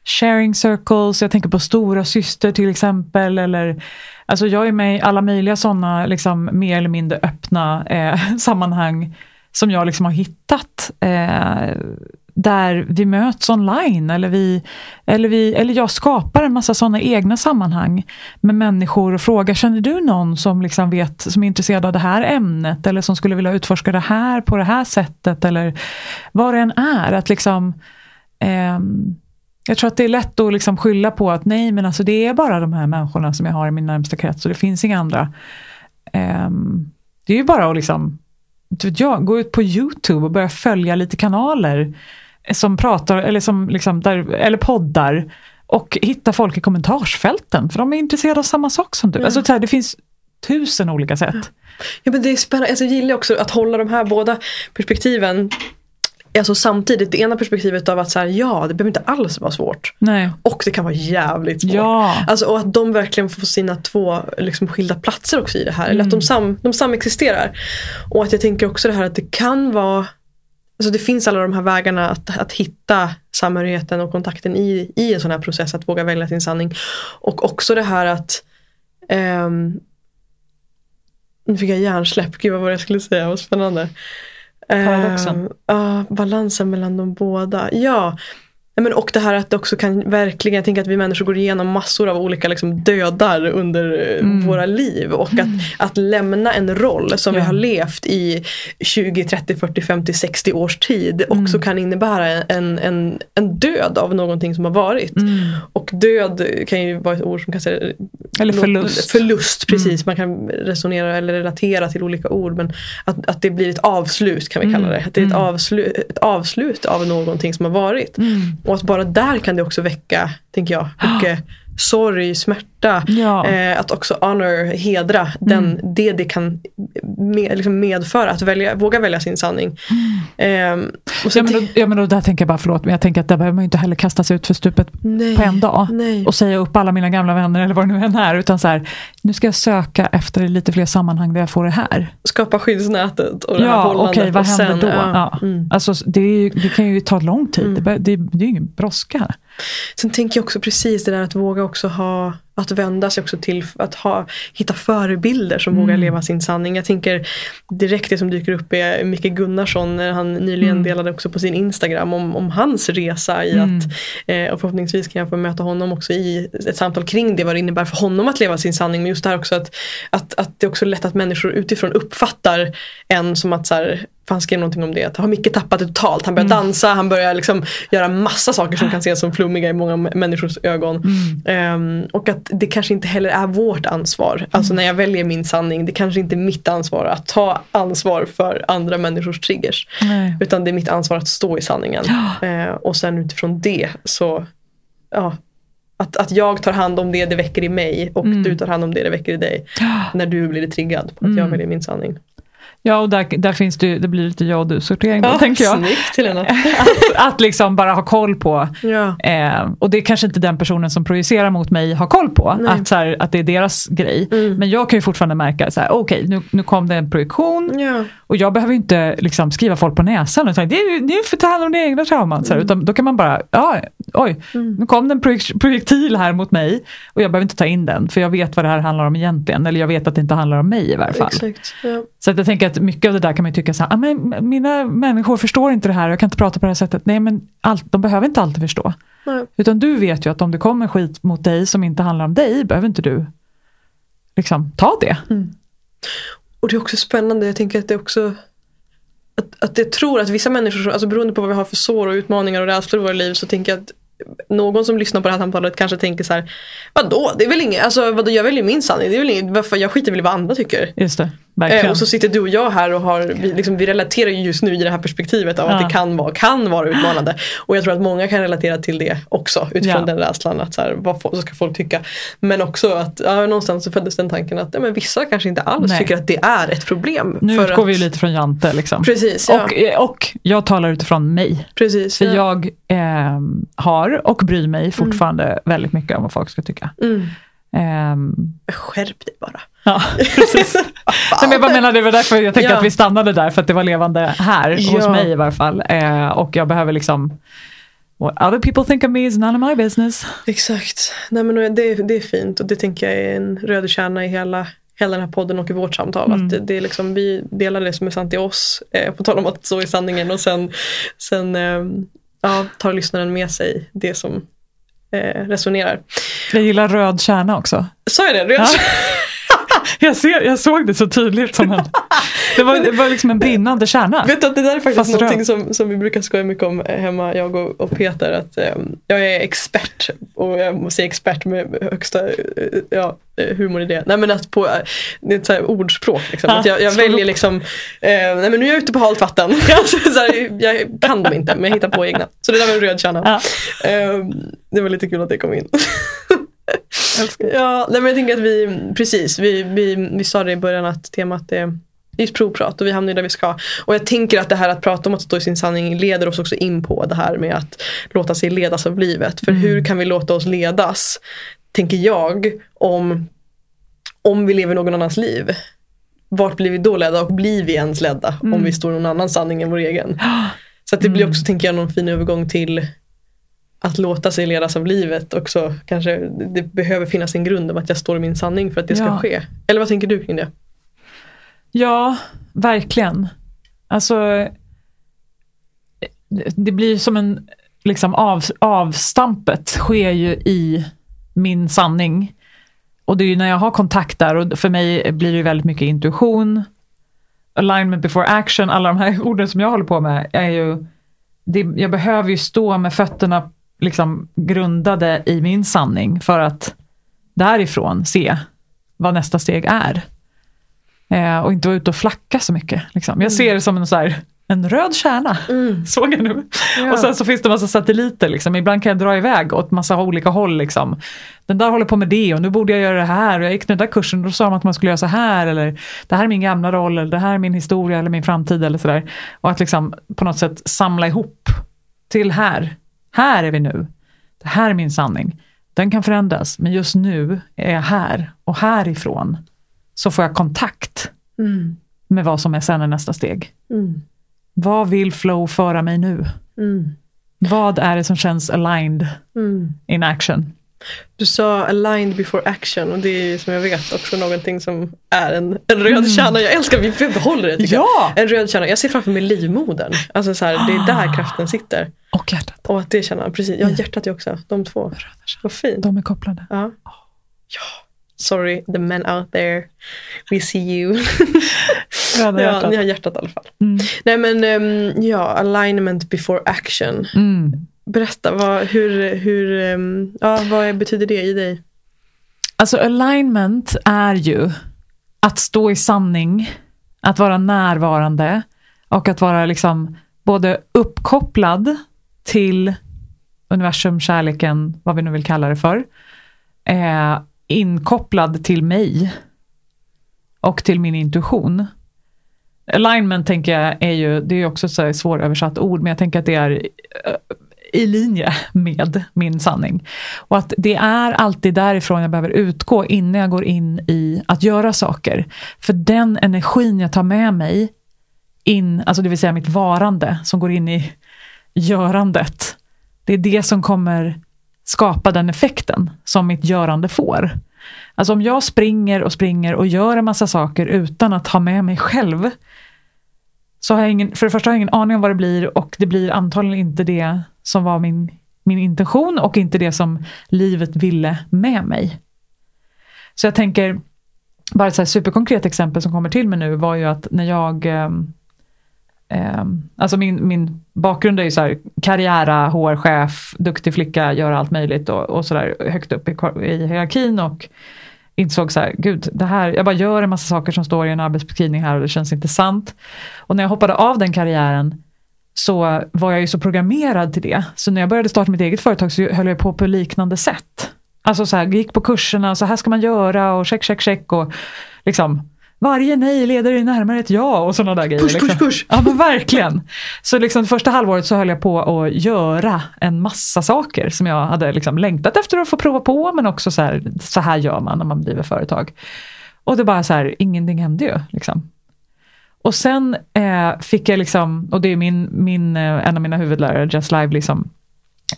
Sharing circles, jag tänker på stora syster till exempel. Eller, alltså jag är med i alla möjliga sådana liksom, mer eller mindre öppna eh, sammanhang som jag liksom har hittat. Eh, där vi möts online eller, vi, eller, vi, eller jag skapar en massa sådana egna sammanhang med människor och frågar, känner du någon som, liksom vet, som är intresserad av det här ämnet eller som skulle vilja utforska det här på det här sättet eller vad det än är. Att liksom, eh, jag tror att det är lätt att liksom skylla på att nej, men alltså det är bara de här människorna som jag har i min närmsta krets och det finns inga andra. Eh, det är ju bara att liksom vet jag, gå ut på YouTube och börja följa lite kanaler som pratar, eller, som liksom där, eller poddar och hitta folk i kommentarsfälten, för de är intresserade av samma sak som du. Ja. Alltså, så här, det finns tusen olika sätt. Ja, men det är spännande. Alltså, jag gillar också att hålla de här båda perspektiven Alltså samtidigt, det ena perspektivet av att så här, ja, det behöver inte alls vara svårt. Nej. Och det kan vara jävligt svårt. Ja. Alltså, och att de verkligen får sina två liksom, skilda platser också i det här. Eller att de, Mm. sam, de samexisterar. Och att jag tänker också det här att det kan vara Alltså det finns alla de här vägarna att, att hitta samhörigheten och kontakten i, i en sån här process. Att våga välja sin sanning. Och också det här att ehm, Nu fick jag hjärnsläpp, gud vad var det jag skulle säga, vad spännande. Paradoxen. Uh, uh, balansen mellan de båda. Ja, men och det här att det också kan verkligen, jag tänker att vi människor går igenom massor av olika liksom, dödar under eh, Mm. våra liv. Och att, att lämna en roll som vi Ja. har levt i 20, 30, 40, 50, 60 års tid också Mm. kan innebära en, en, en död av någonting som har varit. Mm. Och död kan ju vara ett ord som kan säga Eller förlust. Förlust, precis. Man kan resonera eller relatera till olika ord. Men att, att det blir ett avslut kan vi Mm. kalla det. Att det är ett, Mm. avslut, ett avslut av någonting som har varit. Och att bara där kan det också väcka, tänker jag, mycket sorg, smärta. Ja. Eh, att också honor, hedra den, det det kan med, liksom medföra. Att välja, våga välja sin sanning. Ehm, och så Ja men, då, ja men då där tänker jag bara, förlåt, men jag tänker att där behöver man inte heller kasta sig ut för stupet nej, på en dag. Nej. och säga upp alla mina gamla vänner eller vad det nu än är. Utan så här, nu ska jag söka efter lite fler sammanhang där jag får det här. Skapa skyddsnätet och det här Ja, hållandet. okej, vad och händer sen, då? ja, Ja. mm. Alltså, det, ju, det kan ju ta lång tid. Det, be- det, det är ju ingen brådska. Sen tänker jag också precis det där att våga också ha att vända sig också till att ha, hitta förebilder som Mm. vågar leva sin sanning. Jag tänker direkt det som dyker upp är Micke Gunnarsson när han nyligen Mm. delade också på sin Instagram om, om hans resa i Mm. att eh, och förhoppningsvis kan jag få möta honom också i ett samtal kring det vad det innebär för honom att leva sin sanning. Men just det här också att, att, att det är också lätt att människor utifrån uppfattar en som att så här, för han skrev någonting om det, att har Micke tappat det totalt. Han börjar Mm. dansa, han börjar liksom göra massa saker som kan ses som flummiga i många människors ögon. Mm. Ehm, och att det kanske inte heller är vårt ansvar. Alltså när jag väljer min sanning, det kanske inte är mitt ansvar att ta ansvar för andra människors triggers. Nej. Utan det är mitt ansvar att stå i sanningen. Ja. Eh, och sen utifrån det så, ja. Att, att jag tar hand om det det väcker i mig och Mm. du tar hand om det det väcker i dig. När du blir triggad på att jag Mm. väljer min sanning. Ja, och där, där finns det det blir lite jag och du-sortering då, tänker jag. Snyggt Helena. Att, att liksom bara ha koll på ja. Eh, och det är kanske inte den personen som projicerar mot mig har koll på, Nej. att, så här, att det är deras grej. Mm. Men jag kan ju fortfarande märka, så här, okej nu, nu kom det en projektion ja. och jag behöver inte liksom, skriva folk på näsan. Utan det är ju för att ta hand om det egna trauman. Så här, utan då kan man bara, ja, oj, Mm. nu kom det en projek- projektil här mot mig och jag behöver inte ta in den för jag vet vad det här handlar om egentligen. Eller jag vet att det inte handlar om mig i varje fall. Exakt. Ja. Så att jag tänker att mycket av det där kan man tycka så här, ah, men mina människor förstår inte det här, jag kan inte prata på det här sättet. Nej men allt, de behöver inte alltid förstå. Nej. Utan du vet ju att om det kommer skit mot dig som inte handlar om dig, behöver inte du liksom ta det. Och det är också spännande, jag tänker att det är också att, att jag tror att vissa människor, alltså beroende på vad vi har för sår och utmaningar och rädslor i våra liv så tänker jag att någon som lyssnar på det här samtalet kanske tänker så här Vadå, det är väl inget, alltså vadå, jag väljer min sanning, det är väl inget, varför, jag skiter väl i vad andra tycker. Just det, verkligen. Eh, och så sitter du och jag här och har, vi, liksom, vi relaterar ju just nu i det här perspektivet av att Ja. det kan vara, kan vara utmanande. Och jag tror att många kan relatera till det också utifrån Ja. den rädslan att så här, vad så ska folk tycka. Men också att ja, någonstans så föddes den tanken att ja, men vissa kanske inte alls Nej. tycker att det är ett problem. nu för utgår att, vi lite från Jante. Liksom. Precis, ja. Och, eh, och jag talar utifrån mig. precis, För ja. jag eh, har och bryr mig fortfarande väldigt mycket om vad folk ska tycka. Mm. Ehm, Skärp dig bara. ja, precis. Nej, men jag bara menar, det var därför jag tänkte Ja. att vi stannade där, för att det var levande här, hos Ja. mig i varje fall. Eh, och jag behöver liksom, what other people think of me is none of my business. Exakt. Nej, men det, det är fint och det tänker jag är en röd kärna i hela hela den här podden och i vårt samtal. Mm. Att det, det är liksom, vi delar det som är sant i oss, eh, på tal om att så är sanningen och sen, sen eh, ja, tar lyssnaren med sig det som resonerar. Jag gillar röd kärna också. Sa jag det? Ja. Jag, ser, jag såg det så tydligt som en, det var, det var liksom en brinnande kärna. Vet du det där är faktiskt Fast någonting som, som vi brukar skoja mycket om eh, hemma, jag och, och Peter. Att eh, jag är expert, och jag måste säga expert med högsta, eh, ja, eh, humor i det. Nej men att på, det är ett så här ordspråk liksom. Ja, att jag, jag väljer upp. liksom, eh, nej men nu är jag ute på halt vatten. Så här, jag kan dem inte men jag hittar på egna. Så det där var en röd kärna. Ja. Eh, det var lite kul att det kom in. Ja, nej men jag tänker att vi, precis, vi, vi, vi sa det i början att temat är just provprat och vi hamnar där vi ska. Och jag tänker att det här att prata om att stå i sin sanning leder oss också in på det här med att låta sig ledas av livet. För Mm. hur kan vi låta oss ledas, tänker jag, om, om vi lever någon annans liv? Vart blir vi då ledda och blir vi ens ledda om Mm. vi står i någon annans sanning än vår egen? Så det blir Mm. också, tänker jag, någon fin övergång till att låta sig ledas av livet också. Kanske det behöver finnas en grund om att jag står i min sanning för att det ska Ja. ske. Eller vad tänker du kring det? Ja, verkligen. Alltså, det- blir som en, liksom av, avstampet sker ju i min sanning. Och det är ju när jag har kontakt där och för mig blir det väldigt mycket intuition, alignment before action, alla de här orden som jag håller på med är ju, det, jag behöver ju stå med fötterna liksom grundade i min sanning för att därifrån se vad nästa steg är. Eh, och inte vara ute och flacka så mycket. Liksom. Jag ser det som en, så här, en röd kärna. Såg jag nu? Ja. Och sen så finns det massa satelliter. Liksom. Ibland kan jag dra iväg åt massa olika håll. Liksom. Den där håller på med det och nu borde jag göra det här. Och jag gick den där kursen och då sa de att man skulle göra så här. Eller det här är min gamla roll. Eller det här är min historia eller min framtid. Eller så där. Och att liksom på något sätt samla ihop till här. Här är vi nu. Det här är min sanning. Den kan förändras. Men just nu är jag här. Och härifrån så får jag kontakt Mm. med vad som är sen är nästa steg. Mm. Vad vill flow föra mig nu? Mm. Vad är det som känns aligned Mm. in action? Du sa aligned before action och det är som jag vet också någonting som är en, en röd kärna. Jag älskar vi behåller det Mm. Ja! jag. En röd kärna. Jag ser framför mig livmodern. Alltså så här, det är där Ah. kraften sitter. Och hjärtat. Och att det känner, precis. Ja, hjärtat är också. De två. Vad fint. De är kopplade. Ja. ja. Sorry, the men out there. We see you. Röda ja, ni har hjärtat i alla fall. Mm. Nej men ehm, ja, alignment before action. Mm. Berätta, vad, hur, hur, ehm, ja, vad betyder det i dig? Alltså alignment är ju att stå i sanning, att vara närvarande och att vara liksom både uppkopplad till universum, kärleken, vad vi nu vill kalla det för. Eh, inkopplad till mig och till min intuition. Alignment tänker jag är ju, det är ju också ett svåröversatt ord, men jag tänker att det är eh, i linje med min sanning. Och att det är alltid därifrån jag behöver utgå innan jag går in i att göra saker. För den energin jag tar med mig in, alltså det vill säga mitt varande som går in i görandet. Det är det som kommer skapa den effekten som mitt görande får. Alltså om jag springer och springer och gör en massa saker utan att ha med mig själv så har jag ingen, för det första har jag ingen aning om vad det blir och det blir antagligen inte det som var min, min intention och inte det som livet ville med mig. Så jag tänker, bara ett så här superkonkret exempel som kommer till mig nu var ju att när jag eh, Alltså min, min bakgrund är ju så här karriära, HR-chef, duktig flicka, göra allt möjligt och, och sådär högt upp i, i hierarkin och insåg så här, gud, det här, jag bara gör en massa saker som står i en arbetsbeskrivning här och det känns inte sant. Och när jag hoppade av den karriären så var jag ju så programmerad till det. Så när jag började starta mitt eget företag så höll jag på på liknande sätt. Alltså så här, gick på kurserna och så här ska man göra och check, check, check och liksom varje nej leder dig närmare ett ja och sådana där grejer. Push, push, liksom. push. Ja men verkligen. Så liksom första halvåret så höll jag på att göra en massa saker som jag hade liksom längtat efter att få prova på men också så här, så här gör man när man driver företag. Och det bara så här, ingenting hände ju. Liksom. Och sen eh, fick jag liksom, och det är min, min, eh, en av mina huvudlärare, Just Live, liksom,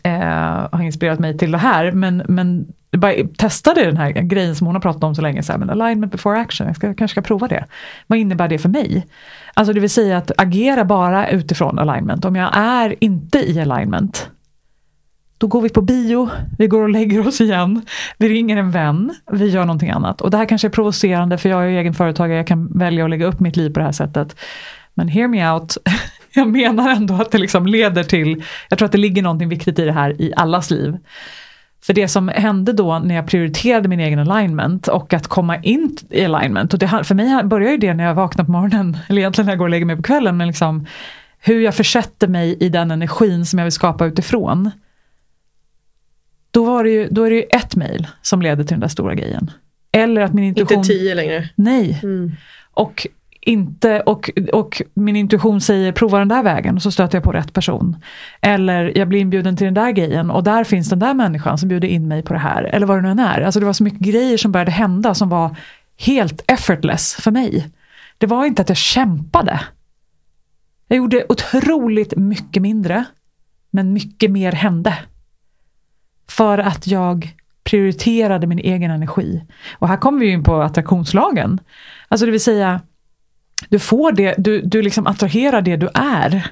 eh, har inspirerat mig till det här. Men, men bara testade den här grejen som hon har pratat om så länge, så här, men alignment before action, jag ska, kanske ska prova det. Vad innebär det för mig? Alltså det vill säga att agera bara utifrån alignment. Om jag är inte i alignment, då går vi på bio, vi går och lägger oss igen, vi ringer en vän, vi gör någonting annat. Och det här kanske är provocerande för jag är egen företagare, jag kan välja att lägga upp mitt liv på det här sättet. Men hear me out, jag menar ändå att det liksom leder till, jag tror att det ligger någonting viktigt i det här i allas liv. För det som hände då när jag prioriterade min egen alignment och att komma in i alignment, och det, för mig börjar ju det när jag vaknar på morgonen, eller egentligen när jag går och lägger mig på kvällen, men liksom hur jag försätter mig i den energin som jag vill skapa utifrån. Då, var det ju, då är det ju ett mejl som leder till den där stora grejen. Eller att min intuition... Inte tio längre. Nej. Mm. Och, inte, och, och min intuition säger prova den där vägen och så stöter jag på rätt person. Eller jag blir inbjuden till den där grejen och där finns den där människan som bjuder in mig på det här. Eller vad det nu än är. Alltså det var så mycket grejer som började hända som var helt effortless för mig. Det var inte att jag kämpade. Jag gjorde otroligt mycket mindre, men mycket mer hände. För att jag prioriterade min egen energi. Och här kommer vi in på attraktionslagen. Alltså det vill säga, du får det, du, du liksom attraherar det du är.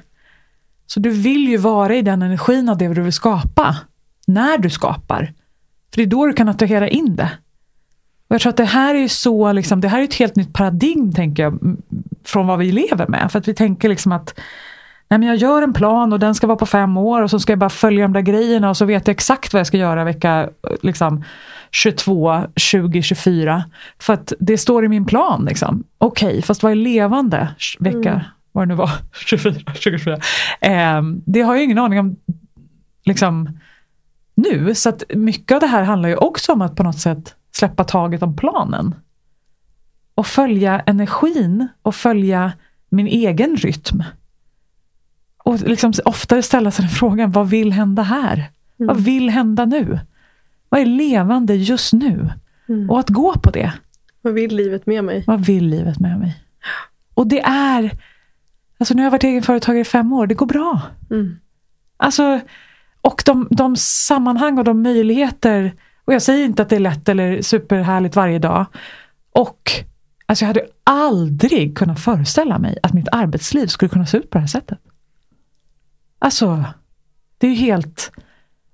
Så du vill ju vara i den energin av det du vill skapa. När du skapar. För det är då du kan attrahera in det. Och jag tror att det här är så, liksom, det här är ett helt nytt paradigm tänker jag, från vad vi lever med. För att vi tänker liksom att nej men jag gör en plan och den ska vara på fem år och så ska jag bara följa de där grejerna och så vet jag exakt vad jag ska göra vecka liksom, 22, 20, 24. För att det står i min plan. Liksom. Okej, okay, fast vad är levande vecka, mm. vad det nu var, 24, 24. Eh, det har jag ingen aning om liksom, nu. Så att mycket av det här handlar ju också om att på något sätt släppa taget om planen. Och följa energin och följa min egen rytm. Och liksom oftare ställa sig den frågan, vad vill hända här? Mm. Vad vill hända nu? Vad är levande just nu? Mm. Och att gå på det. Vad vill livet med mig? Vad vill livet med mig? Och det är, alltså nu har jag varit egenföretagare i fem år, det går bra. Mm. Alltså, och de, de sammanhang och de möjligheter, och jag säger inte att det är lätt eller superhärligt varje dag. Och alltså jag hade aldrig kunnat föreställa mig att mitt arbetsliv skulle kunna se ut på det här sättet. Alltså, det är ju helt...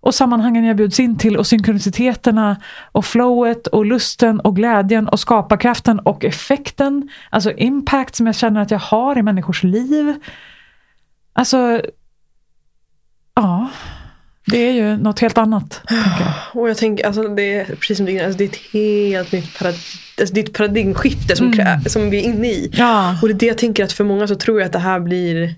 Och sammanhangen jag bjuds in till och synkroniciteterna och flowet och lusten och glädjen och skaparkraften och effekten. Alltså impact som jag känner att jag har i människors liv. Alltså, ja. Det är ju något helt annat. Jag. Och jag tänker, alltså det är precis som du alltså det är ett helt nytt parad, alltså det är ett paradigmskifte som, mm. som vi är inne i. Ja. Och det är det jag tänker att för många så tror jag att det här blir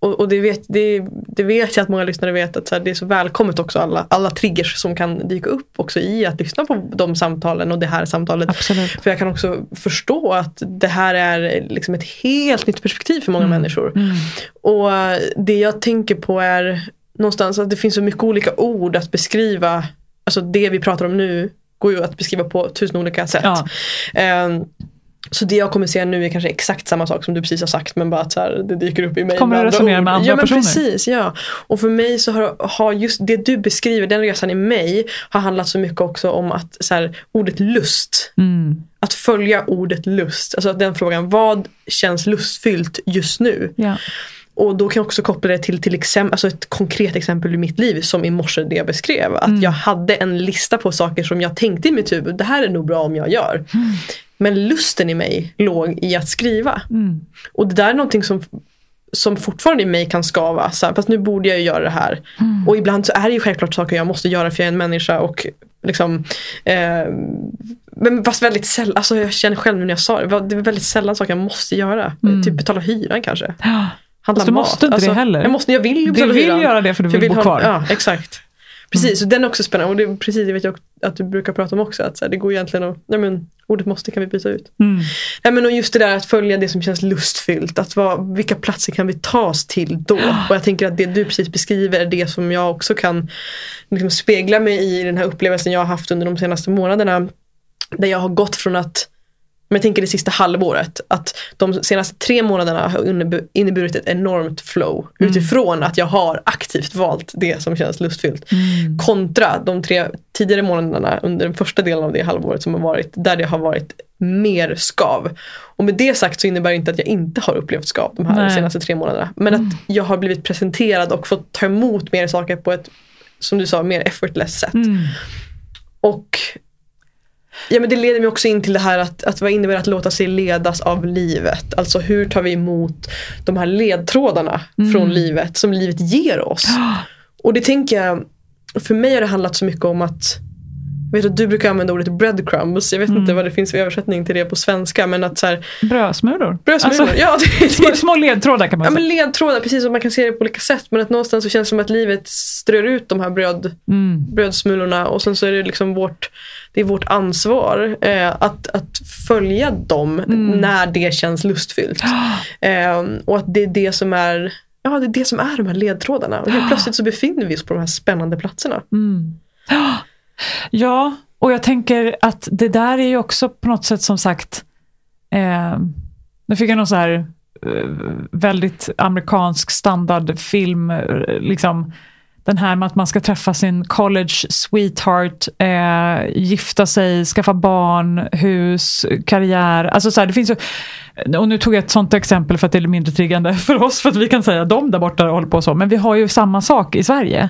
och, och det, vet, det, det, vet jag att många lyssnare vet att så här, det är så välkommet också alla, alla triggers som kan dyka upp också i att lyssna på de samtalen och det här samtalet. Absolut. För jag kan också förstå att det här är liksom ett helt nytt perspektiv för många mm. människor. Mm. Och det jag tänker på är någonstans att det finns så mycket olika ord att beskriva Alltså det vi pratar om nu går ju att beskriva på tusen olika sätt. Ja. Um, så det jag kommer säga nu är kanske exakt samma sak som du precis har sagt men bara att så här, det dyker upp i mig. Kommer du resonera med andra ja, men personer? Precis, ja. Och för mig så har, har just det du beskriver, den resan i mig har handlat så mycket också om att så här, ordet lust. Mm. Att följa ordet lust. Alltså den frågan, vad känns lustfyllt just nu? Ja. Och då kan jag också koppla det till, till exempel, alltså ett konkret exempel i mitt liv som i morse det jag beskrev. Att mm. jag hade en lista på saker som jag tänkte i mitt huvud, det här är nog bra om jag gör. Mm. Men lusten i mig låg i att skriva. Mm. Och det där är någonting som, som fortfarande i mig kan skava. Så här, fast nu borde jag ju göra det här. Mm. Och ibland så är det ju självklart saker jag måste göra för jag är en människa. Och liksom, eh, men fast väldigt sällan, alltså jag känner själv när jag sa det, det är väldigt sällan saker jag måste göra. Mm. Typ betala hyran kanske. Ja. Handla du mat. måste inte alltså, det heller. Jag, måste, jag vill ju Du betala vill hyran. göra det för du vill, jag bo ha- kvar. Ja, exakt. Precis, och den är också spännande. Och det är precis det vet jag att du brukar prata om också. Att så här, det går egentligen att, nej men ordet måste kan vi byta ut. Mm. Nej, men och just det där att följa det som känns lustfyllt. Att vad, vilka platser kan vi ta oss till då? Och jag tänker att det du precis beskriver är det som jag också kan liksom spegla mig i den här upplevelsen jag har haft under de senaste månaderna. Där jag har gått från att men jag tänker det sista halvåret. Att de senaste tre månaderna har innebu- inneburit ett enormt flow. Mm. Utifrån att jag har aktivt valt det som känns lustfyllt. Mm. Kontra de tre tidigare månaderna under den första delen av det halvåret som har varit. Där det har varit mer skav. Och med det sagt så innebär det inte att jag inte har upplevt skav de här Nej. senaste tre månaderna. Men Mm. att jag har blivit presenterad och fått ta emot mer saker på ett, som du sa, mer effortless sätt. Mm. Och ja, men det leder mig också in till det här att, att vad innebär att låta sig ledas av livet? Alltså hur tar vi emot de här ledtrådarna Mm. från livet som livet ger oss? Och det tänker jag, för mig har det handlat så mycket om att jag vet att du brukar använda ordet breadcrumbs. Jag vet Mm. inte vad det finns för översättning till det på svenska. Men att så här, Brödsmulor. brödsmulor. Alltså, ja, det, det, små, små ledtrådar kan man Ja säga. men ledtrådar, precis som man kan se det på olika sätt. Men att någonstans så känns det som att livet strör ut de här bröd, Mm. brödsmulorna och sen så är det liksom vårt, det är vårt ansvar eh, att, att följa dem Mm. när det känns lustfyllt. Eh, och att det är det som är Ja, det är det som är de här ledtrådarna. Och helt plötsligt så befinner vi oss på de här spännande platserna. Mm. Ja, och jag tänker att det där är ju också på något sätt som sagt, eh, nu fick jag någon så här eh, väldigt amerikansk standardfilm, eh, liksom den här med att man ska träffa sin college sweetheart, eh, gifta sig, skaffa barn, hus, karriär. Alltså så här, det finns ju, och nu tog jag ett sånt exempel för att det är mindre triggande för oss, för att vi kan säga de där borta håller på så, men vi har ju samma sak i Sverige.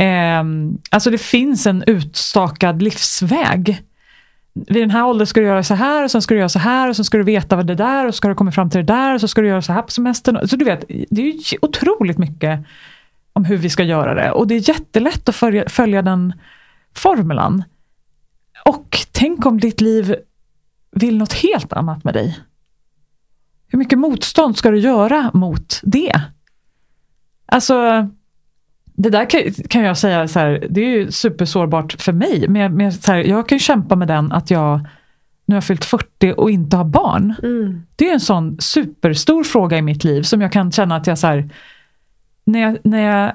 Eh, alltså det finns en utstakad livsväg. Vid den här åldern ska du göra så här och sen ska du göra så här och sen ska du veta vad det där och så ska du komma fram till det där och så ska du göra så här på semestern. Så du vet, det är ju otroligt mycket om hur vi ska göra det och det är jättelätt att följa, följa den formulan. Och tänk om ditt liv vill något helt annat med dig. Hur mycket motstånd ska du göra mot det? Alltså, det där kan, kan jag säga, så här, det är ju supersårbart för mig. Men, jag- men så här, jag kan ju kämpa med den att jag nu har fyllt 40 och inte har barn. Mm. Det är en sån superstor fråga i mitt liv som jag kan känna att jag så här, när jag, när jag,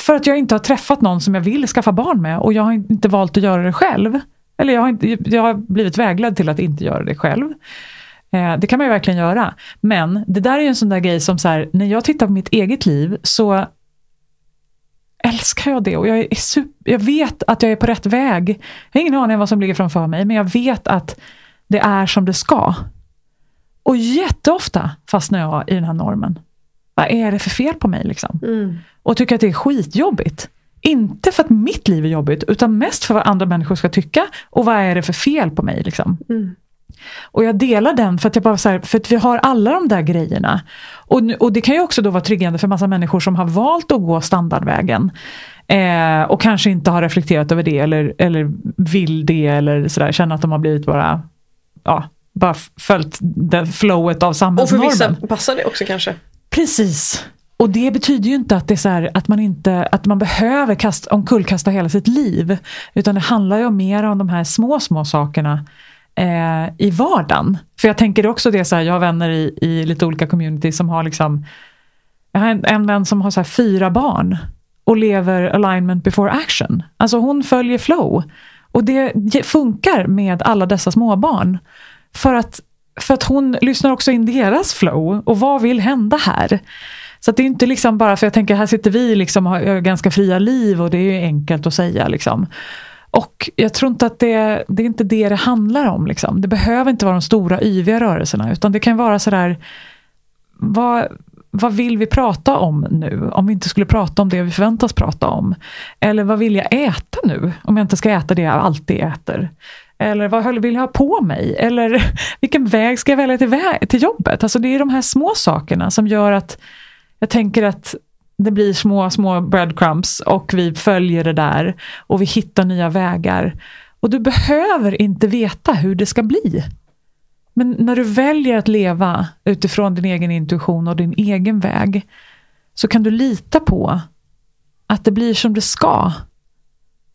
för att jag inte har träffat någon som jag vill skaffa barn med och jag har inte valt att göra det själv. Eller jag har, inte, jag har blivit vägledd till att inte göra det själv. Eh, det kan man ju verkligen göra. Men det där är ju en sån där grej som så här, när jag tittar på mitt eget liv så älskar jag det och jag, är super, jag vet att jag är på rätt väg. Jag har ingen aning om vad som ligger framför mig men jag vet att det är som det ska. Och jätteofta fastnar jag i den här normen. Vad är det för fel på mig liksom? Mm. Och tycker att det är skitjobbigt. Inte för att mitt liv är jobbigt, utan mest för vad andra människor ska tycka. Och vad är det för fel på mig liksom? Mm. Och jag delar den för att jag bara så här, för att vi har alla de där grejerna. Och, och det kan ju också då vara tryggande för massa människor som har valt att gå standardvägen. Eh, och kanske inte har reflekterat över det eller, eller vill det eller sådär, känner att de har blivit bara, ja, bara följt det flowet av Och för samhällsnormen. vissa passar det också kanske. Precis. Och det betyder ju inte att det är så här, att man inte att man behöver kasta, omkullkasta hela sitt liv. Utan det handlar ju mer om de här små, små sakerna eh, i vardagen. För jag tänker också det så här, jag har vänner i, i lite olika communities som har liksom jag har en, en vän som har så här fyra barn och lever alignment before action. Alltså hon följer flow. Och det funkar med alla dessa småbarn. För att, för att hon lyssnar också in deras flow och vad vill hända här? Så att det är inte liksom bara, för jag tänker här sitter vi liksom och har ganska fria liv och det är ju enkelt att säga. Liksom. Och jag tror inte att det, det är inte det det handlar om. Liksom. Det behöver inte vara de stora yviga rörelserna utan det kan vara sådär, vad, vad vill vi prata om nu? Om vi inte skulle prata om det vi förväntas prata om. Eller vad vill jag äta nu? Om jag inte ska äta det jag alltid äter. Eller vad vill jag ha på mig? Eller vilken väg ska jag välja till, vä- till jobbet? Alltså det är de här små sakerna som gör att jag tänker att det blir små, små breadcrumbs och vi följer det där och vi hittar nya vägar. Och du behöver inte veta hur det ska bli. Men när du väljer att leva utifrån din egen intuition och din egen väg så kan du lita på att det blir som det ska.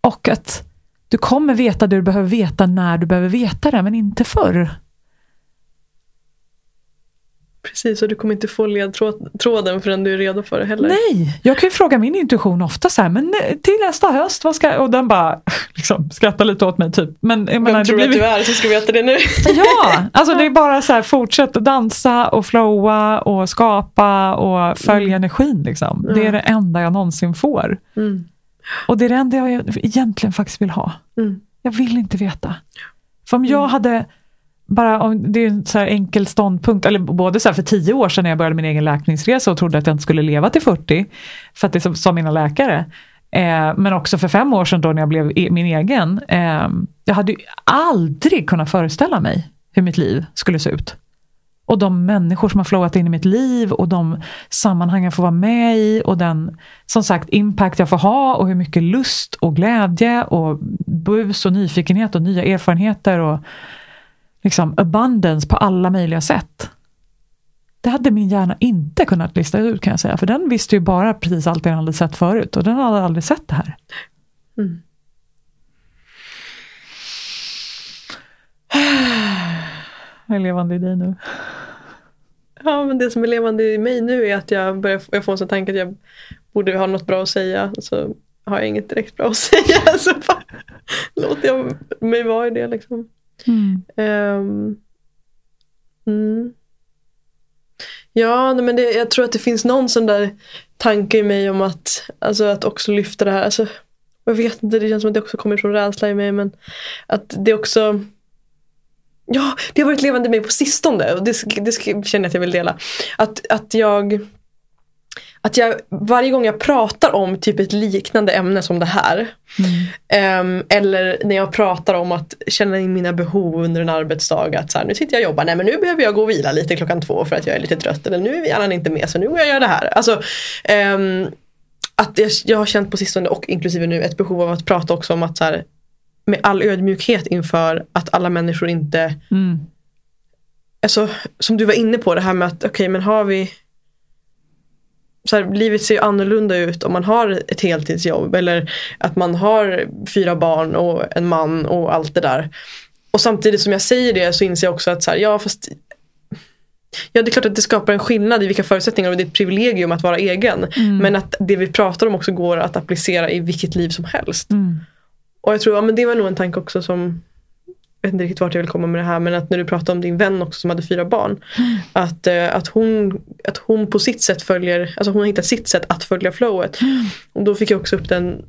Och att du kommer veta det du behöver veta när du behöver veta det, men inte förr. Precis, och du kommer inte få ledtråden förrän du är redo för det heller. Nej, jag kan ju fråga min intuition ofta så här, men eh, till nästa höst, vad ska? Och den bara liksom, skrattar lite åt mig typ. Men jag Vem menar, det tror du blir... att du är så ska veta det nu. Ja, alltså det är bara så här, fortsätt dansa och flowa och skapa och följa energin. Liksom. Det är det enda jag någonsin får. Mm. Och det är det enda jag egentligen faktiskt vill ha. Mm. Jag vill inte veta. För om jag hade bara, om- det är en så här enkel ståndpunkt, eller både så här för tio år sedan när jag började min egen läkningsresa och trodde att jag inte skulle leva till 40, för att det sa- sa mina läkare. Eh, men också för fem år sedan då när jag blev e- min egen. Eh, jag hade ju aldrig kunnat föreställa mig hur mitt liv skulle se ut. Och de människor som har flowat in i mitt liv och de sammanhang jag får vara med i och den som sagt impact jag får ha och hur mycket lust och glädje och bus och nyfikenhet och nya erfarenheter och liksom abundance på alla möjliga sätt. Det hade min hjärna inte kunnat lista ut kan jag säga. För den visste ju bara precis allt den hade sett förut. Och den hade aldrig sett det här. Mm. Jag är levande i dig nu. Ja, men det som är levande i mig nu är att jag börjar jag får en sån tanke att jag borde ha något bra att säga. Så har jag inget direkt bra att säga. Så bara låter jag mig vara i det liksom. Mm. Um, mm. Ja, men det, jag tror att det finns någon sån där tanke i mig om att, alltså, att också lyfta det här. Alltså, jag vet inte, det känns som att det också kommer från rädsla i mig. Men att det också Ja, det har varit levande i mig på sistone och det, det känner jag att jag vill dela. Att, att jag att jag varje gång jag pratar om typ ett liknande ämne som det här. Mm. Um, eller när jag pratar om att känna in mina behov under en arbetsdag. Att så här, nu sitter jag och jobbar, nej men nu behöver jag gå och vila lite klockan två för att jag är lite trött. Eller nu är hjärnan inte med så nu går jag göra det här. Alltså, um, att jag, jag har känt på sistone och inklusive nu ett behov av att prata också om att så här, med all ödmjukhet inför att alla människor inte mm. Alltså, som du var inne på det här med att okej okay, men har vi så här, livet ser ju annorlunda ut om man har ett heltidsjobb eller att man har fyra barn och en man och allt det där. Och samtidigt som jag säger det så inser jag också att så här, ja fast Ja det är klart att det skapar en skillnad i vilka förutsättningar och det är ett privilegium att vara egen. Mm. Men att det vi pratar om också går att applicera i vilket liv som helst. Mm. Och jag tror, ja men det var nog en tanke också som jag vet inte riktigt vart jag vill komma med det här men att när du pratade om din vän också som hade fyra barn. Mm. Att, eh, att, hon, att hon på sitt sätt följer, alltså hon har hittat sitt sätt att följa flowet. Mm. Och då fick jag också upp den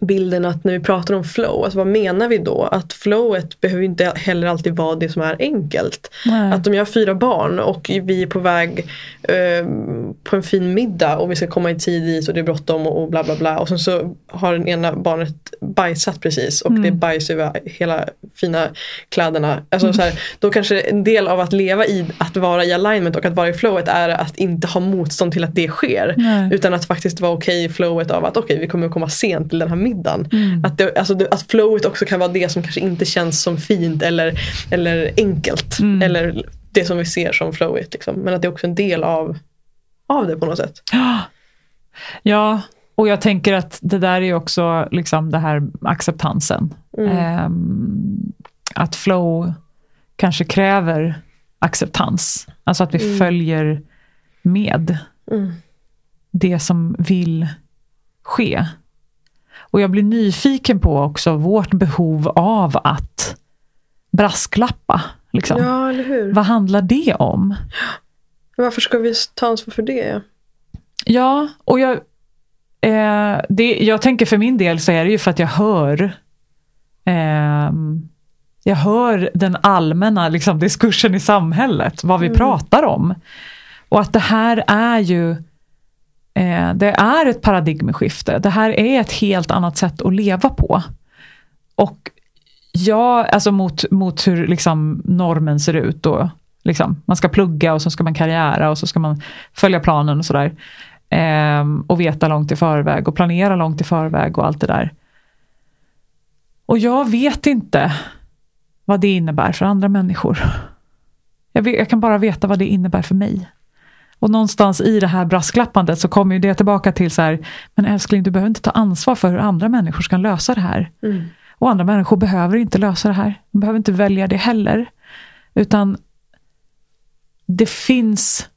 bilden att när vi pratar om flow, alltså vad menar vi då? Att flowet behöver inte heller alltid vara det som är enkelt. Nej. Att om jag har fyra barn och vi är på väg eh, på en fin middag och vi ska komma i tid dit och det är bråttom och, och bla bla bla och sen så har den ena barnet bajsat precis och mm. det är bajs över hela fina kläderna. Alltså, mm. så här, då kanske en del av att leva i att vara i alignment och att vara i flowet är att inte ha motstånd till att det sker. Nej. Utan att faktiskt vara okej okay i flowet av att okej okay, vi kommer komma sent till den här middagen. Mm. Att, det, alltså, att flowet också kan vara det som kanske inte känns som fint eller, eller enkelt. Mm. Eller det som vi ser som flowet. Liksom. Men att det är också en del av, av det på något sätt. Ja, och jag tänker att det där är också liksom det här acceptansen. Mm. Um, att flow kanske kräver acceptans. Alltså att vi mm. följer med mm. det som vill ske. Och jag blir nyfiken på också vårt behov av att brasklappa. Liksom. Ja, eller hur? Vad handlar det om? Varför ska vi ta ansvar för det? Ja, och jag, eh, det, jag tänker för min del så är det ju för att jag hör eh, jag hör den allmänna liksom, diskursen i samhället, vad vi mm. pratar om. Och att det här är ju Eh, det är ett paradigmskifte. Det här är ett helt annat sätt att leva på. Och ja, alltså mot, mot hur liksom normen ser ut. Då. Liksom, man ska plugga och så ska man karriära och så ska man följa planen och sådär. Eh, och veta långt i förväg och planera långt i förväg och allt det där. Och jag vet inte vad det innebär för andra människor. Jag, vet, jag kan bara veta vad det innebär för mig. Och någonstans i det här brasklappandet så kommer ju det tillbaka till så här, men älskling du behöver inte ta ansvar för hur andra människor ska lösa det här. Mm. Och andra människor behöver inte lösa det här. De behöver inte välja det heller. Utan det finns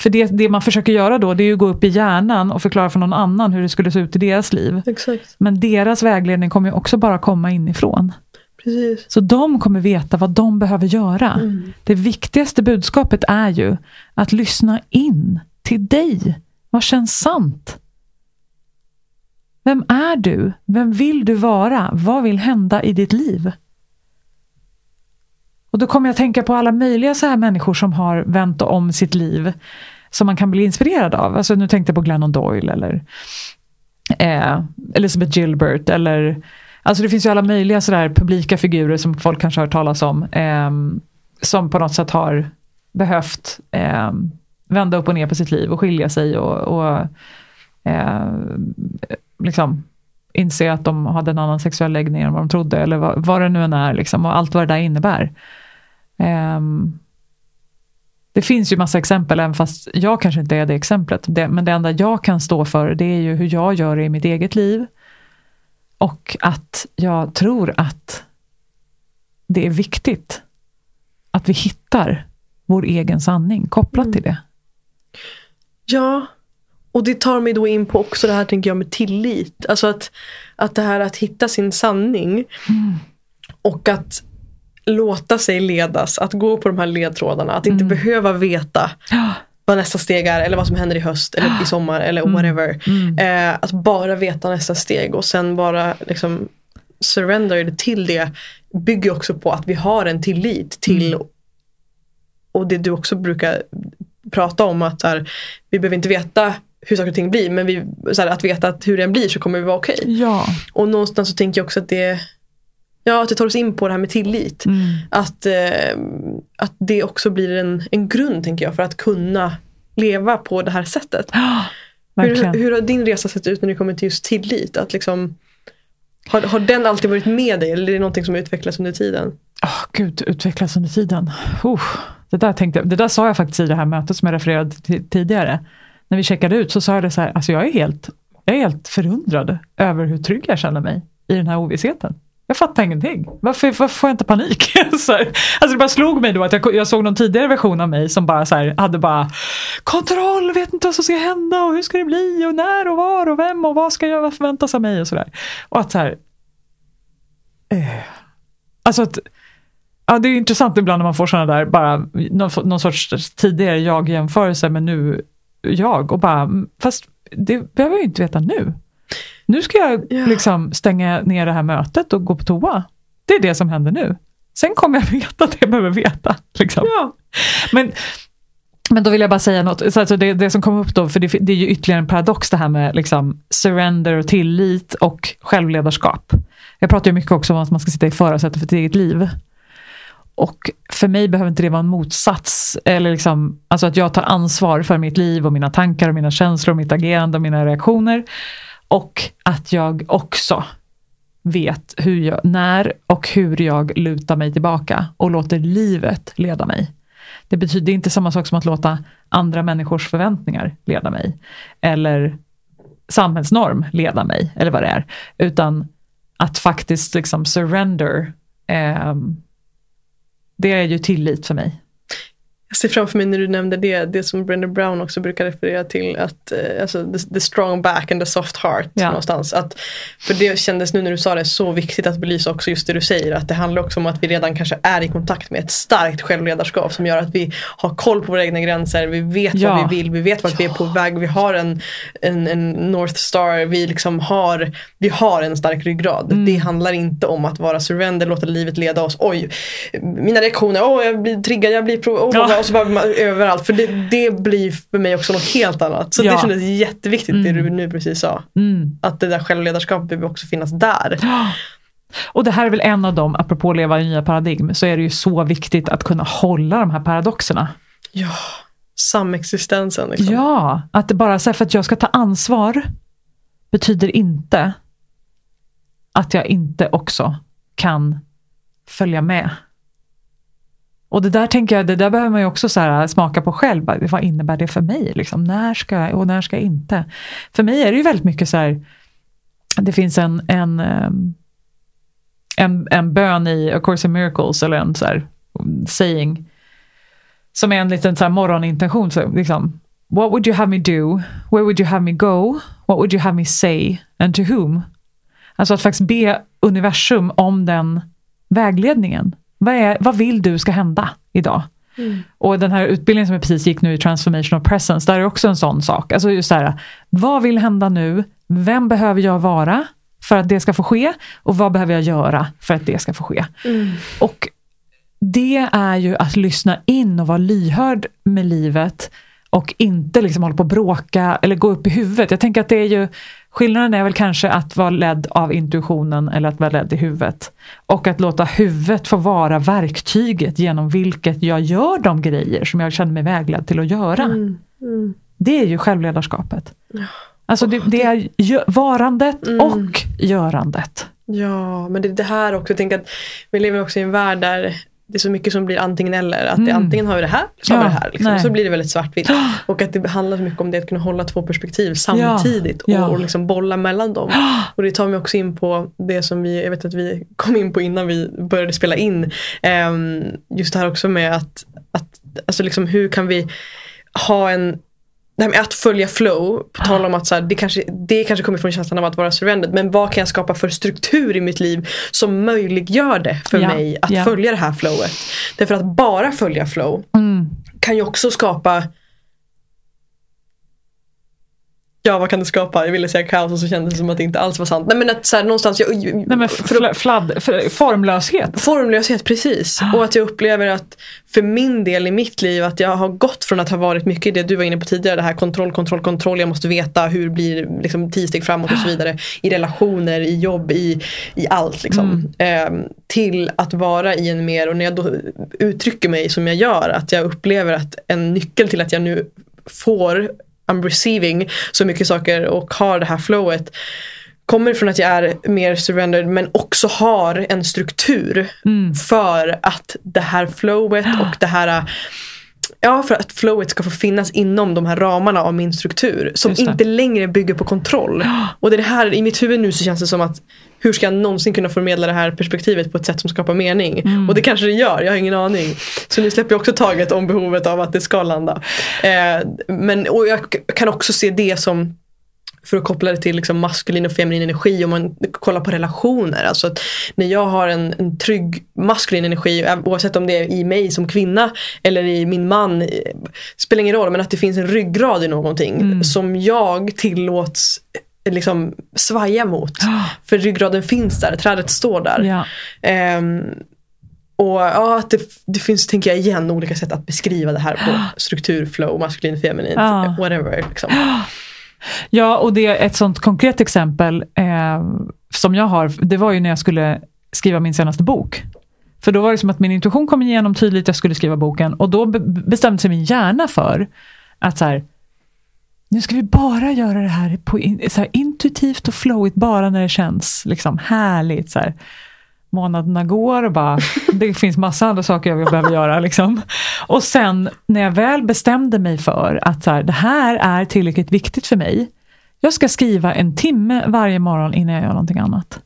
för det, det man försöker göra då, det är att gå upp i hjärnan och förklara för någon annan hur det skulle se ut i deras liv. Exakt. Men deras vägledning kommer ju också bara komma inifrån. Precis. Så de kommer veta vad de behöver göra. Mm. Det viktigaste budskapet är ju att lyssna in till dig. Vad känns sant? Vem är du? Vem vill du vara? Vad vill hända i ditt liv? Och Då kommer jag tänka på alla möjliga så här människor som har vänt om sitt liv. Som man kan bli inspirerad av. Alltså, nu tänkte jag på Glennon Doyle eller eh, Elizabeth Gilbert. Eller Alltså det finns ju alla möjliga sådär publika figurer som folk kanske har hört talas om. Eh, som på något sätt har behövt eh, vända upp och ner på sitt liv och skilja sig och, och eh, liksom inse att de hade en annan sexuell läggning än vad de trodde, eller vad, vad det nu än är, liksom, och allt vad det där innebär. Um, det finns ju massa exempel, även fast jag kanske inte är det exemplet. Det, men det enda jag kan stå för, det är ju hur jag gör det i mitt eget liv. Och att jag tror att det är viktigt att vi hittar vår egen sanning kopplat mm. till det. Ja, och det tar mig då in på också det här tänker jag med tillit. Alltså att, att det här att hitta sin sanning. Mm. Och att låta sig ledas, att gå på de här ledtrådarna. Att inte mm. behöva veta vad nästa steg är eller vad som händer i höst eller i sommar eller mm. whatever. Mm. Eh, att bara veta nästa steg och sen bara liksom surrender till det bygger också på att vi har en tillit till mm. och det du också brukar prata om att här, vi behöver inte veta hur saker och ting blir men vi, här, att veta att hur den blir så kommer vi vara okej. Okay. Ja. Och någonstans så tänker jag också att det Ja, att det tar oss in på det här med tillit. Mm. Att, eh, att det också blir en, en grund, tänker jag, för att kunna leva på det här sättet. Oh, hur, hur har din resa sett ut när det kommer till just tillit? Att liksom, har, har den alltid varit med dig eller är det någonting som utvecklats under tiden? Oh, Gud, utvecklas under tiden. Uh, det, där tänkte, det där sa jag faktiskt i det här mötet som jag refererade till tidigare. När vi checkade ut så sa jag det så här, alltså jag är helt, jag är helt förundrad över hur trygg jag känner mig i den här ovissheten. Jag fattar ingenting. Varför, varför får jag inte panik? så här, alltså det bara slog mig då att jag, jag såg någon tidigare version av mig som bara så här, hade bara kontroll, vet inte vad som ska hända och hur ska det bli och när och var och vem och vad ska jag förväntas av mig och sådär. Och att så här, eh, alltså att, ja, det är intressant ibland när man får sådana där, bara någon, någon sorts tidigare jag-jämförelse med nu jag och bara, mm, fast det behöver jag ju inte veta nu. Nu ska jag ja. liksom stänga ner det här mötet och gå på toa. Det är det som händer nu. Sen kommer jag veta det jag behöver veta. Liksom. Ja. Men, men då vill jag bara säga något. Så alltså det, det som kom upp då, för det, det, är ju ytterligare en paradox det här med liksom surrender och tillit och självledarskap. Jag pratar ju mycket också om att man ska sitta i förarsätet för sitt eget liv. Och för mig behöver inte det vara en motsats. Eller liksom, alltså att jag tar ansvar för mitt liv och mina tankar och mina känslor och mitt agerande och mina reaktioner. Och att jag också vet hur jag, när och hur jag lutar mig tillbaka och låter livet leda mig. Det betyder inte samma sak som att låta andra människors förväntningar leda mig. Eller samhällsnorm leda mig, eller vad det är. Utan att faktiskt liksom surrender, eh, det är ju tillit för mig. Jag ser framför mig när du nämnde det, det som Brenda Brown också brukar referera till, att, eh, alltså the, the, strong back and the soft heart. Ja. någonstans. Att, för det kändes nu när du sa det så viktigt att belysa också just det du säger, att det handlar också om att vi redan kanske är i kontakt med ett starkt självledarskap som gör att vi har koll på våra egna gränser, vi vet ja. vad vi vill, vi vet vart ja. vi är på väg, vi har en, en, en North Star, vi liksom har, vi har en stark ryggrad. Mm. Det handlar inte om att vara surrender, låta livet leda oss, oj, mina reaktioner, åh jag blir triggad, jag blir pro, oh, så bara man, överallt. För det, det blir för mig också något helt annat. Så ja. det kändes jätteviktigt mm. det du nu precis sa. Mm. Att det där självledarskapet behöver också finnas där. Och det här är väl en av dem, apropå att leva i nya paradigm, så är det ju så viktigt att kunna hålla de här paradoxerna. Ja, samexistensen. Liksom. Ja, att det bara så här, för att jag ska ta ansvar betyder inte att jag inte också kan följa med. Och det där tänker jag, det där behöver man ju också så här, smaka på själv. Vad innebär det för mig? Liksom, när ska jag och när ska jag inte? För mig är det ju väldigt mycket så här, det finns en, en, ehm, en, en bön i A Course in Miracles, eller en så här, um, saying, som är en liten så här morgonintention. Så liksom, What would you have me do? Where would you have me go? What would you have me say? And to whom? Alltså att faktiskt be universum om den vägledningen. Vad, är, vad vill du ska hända idag? Mm. Och den här utbildningen som jag precis gick nu i Transformation of Presence, där är också en sån sak. Alltså just här, vad vill hända nu? Vem behöver jag vara för att det ska få ske? Och vad behöver jag göra för att det ska få ske? Mm. Och det är ju att lyssna in och vara lyhörd med livet och inte liksom hålla på att bråka eller gå upp i huvudet. Jag tänker att det är ju Skillnaden är väl kanske att vara ledd av intuitionen eller att vara ledd i huvudet. Och att låta huvudet få vara verktyget genom vilket jag gör de grejer som jag känner mig vägledd till att göra. Mm. Mm. Det är ju självledarskapet. Alltså det, det är varandet Mm. och görandet. Ja, men det är det här också. Jag tänker att vi lever också i en värld där det är så mycket som blir antingen eller. Att det Mm. antingen har vi det här, så har Ja, vi det här. Liksom. Så blir det väldigt svartvitt. Och att det handlar så mycket om det att kunna hålla två perspektiv samtidigt. ja. Och, och liksom bolla mellan dem. Och det tar mig också in på det som vi, jag vet att vi kom in på innan vi började spela in. Ehm, just det här också med att, att alltså liksom hur kan vi ha en det här med att följa flow, på tal om att så här, det, kanske, det kanske kommer från känslan av att vara surrendered. Men vad kan jag skapa för struktur i mitt liv som möjliggör det för Ja, mig att ja. följa det här flowet. Därför att bara följa flow Mm. kan ju också skapa Ja vad kan det skapa? Jag ville säga kaos och så kändes det som att det inte alls var sant. Nej men att så här, någonstans jag, Nej, men fl- fladd, för, formlöshet. Formlöshet, precis. Och att jag upplever att för min del i mitt liv att jag har gått från att ha varit mycket i det du var inne på tidigare, det här kontroll, kontroll, kontroll, jag måste veta hur blir liksom, tio steg framåt och så vidare. I relationer, i jobb, i, i allt. Liksom. Ehm, till att vara i en mer, och när jag då uttrycker mig som jag gör, att jag upplever att en nyckel till att jag nu får I'm receiving så mycket saker och har det här flowet kommer från att jag är mer surrendered men också har en struktur Mm. för att det här flowet och det här Ja, för att flowet ska få finnas inom de här ramarna av min struktur. Som inte längre bygger på kontroll. Och det är det här, i mitt huvud nu så känns det som att hur ska jag någonsin kunna förmedla det här perspektivet på ett sätt som skapar mening? Mm. Och det kanske det gör, jag har ingen aning. Så nu släpper jag också taget om behovet av att det ska landa. Eh, men, och jag kan också se det som för att koppla det till liksom maskulin och feminin energi om man kollar på relationer. Alltså när jag har en, en trygg maskulin energi, oavsett om det är i mig som kvinna eller i min man, eh, spelar ingen roll, men att det finns en ryggrad i någonting Mm. som jag tillåts eh, liksom svaja mot. För ryggraden finns där, trädet står där. Ja. Ehm, och ja, att det, det finns, tänker jag igen, olika sätt att beskriva det här på. Struktur, flow, maskulin, feminin, Ja. whatever. Liksom. Ja, och det är ett sånt konkret exempel eh, som jag har, det var ju när jag skulle skriva min senaste bok. För då var det som att min intuition kom igenom tydligt, jag skulle skriva boken och då bestämde sig min hjärna för att så här, nu ska vi bara göra det här, på in, så här intuitivt och flowigt, bara när det känns liksom härligt. Så här. Månaderna går och bara, det finns massa andra saker jag behöver göra. Liksom. Och sen när jag väl bestämde mig för att så här, det här är tillräckligt viktigt för mig. Jag ska skriva en timme varje morgon innan jag gör någonting annat.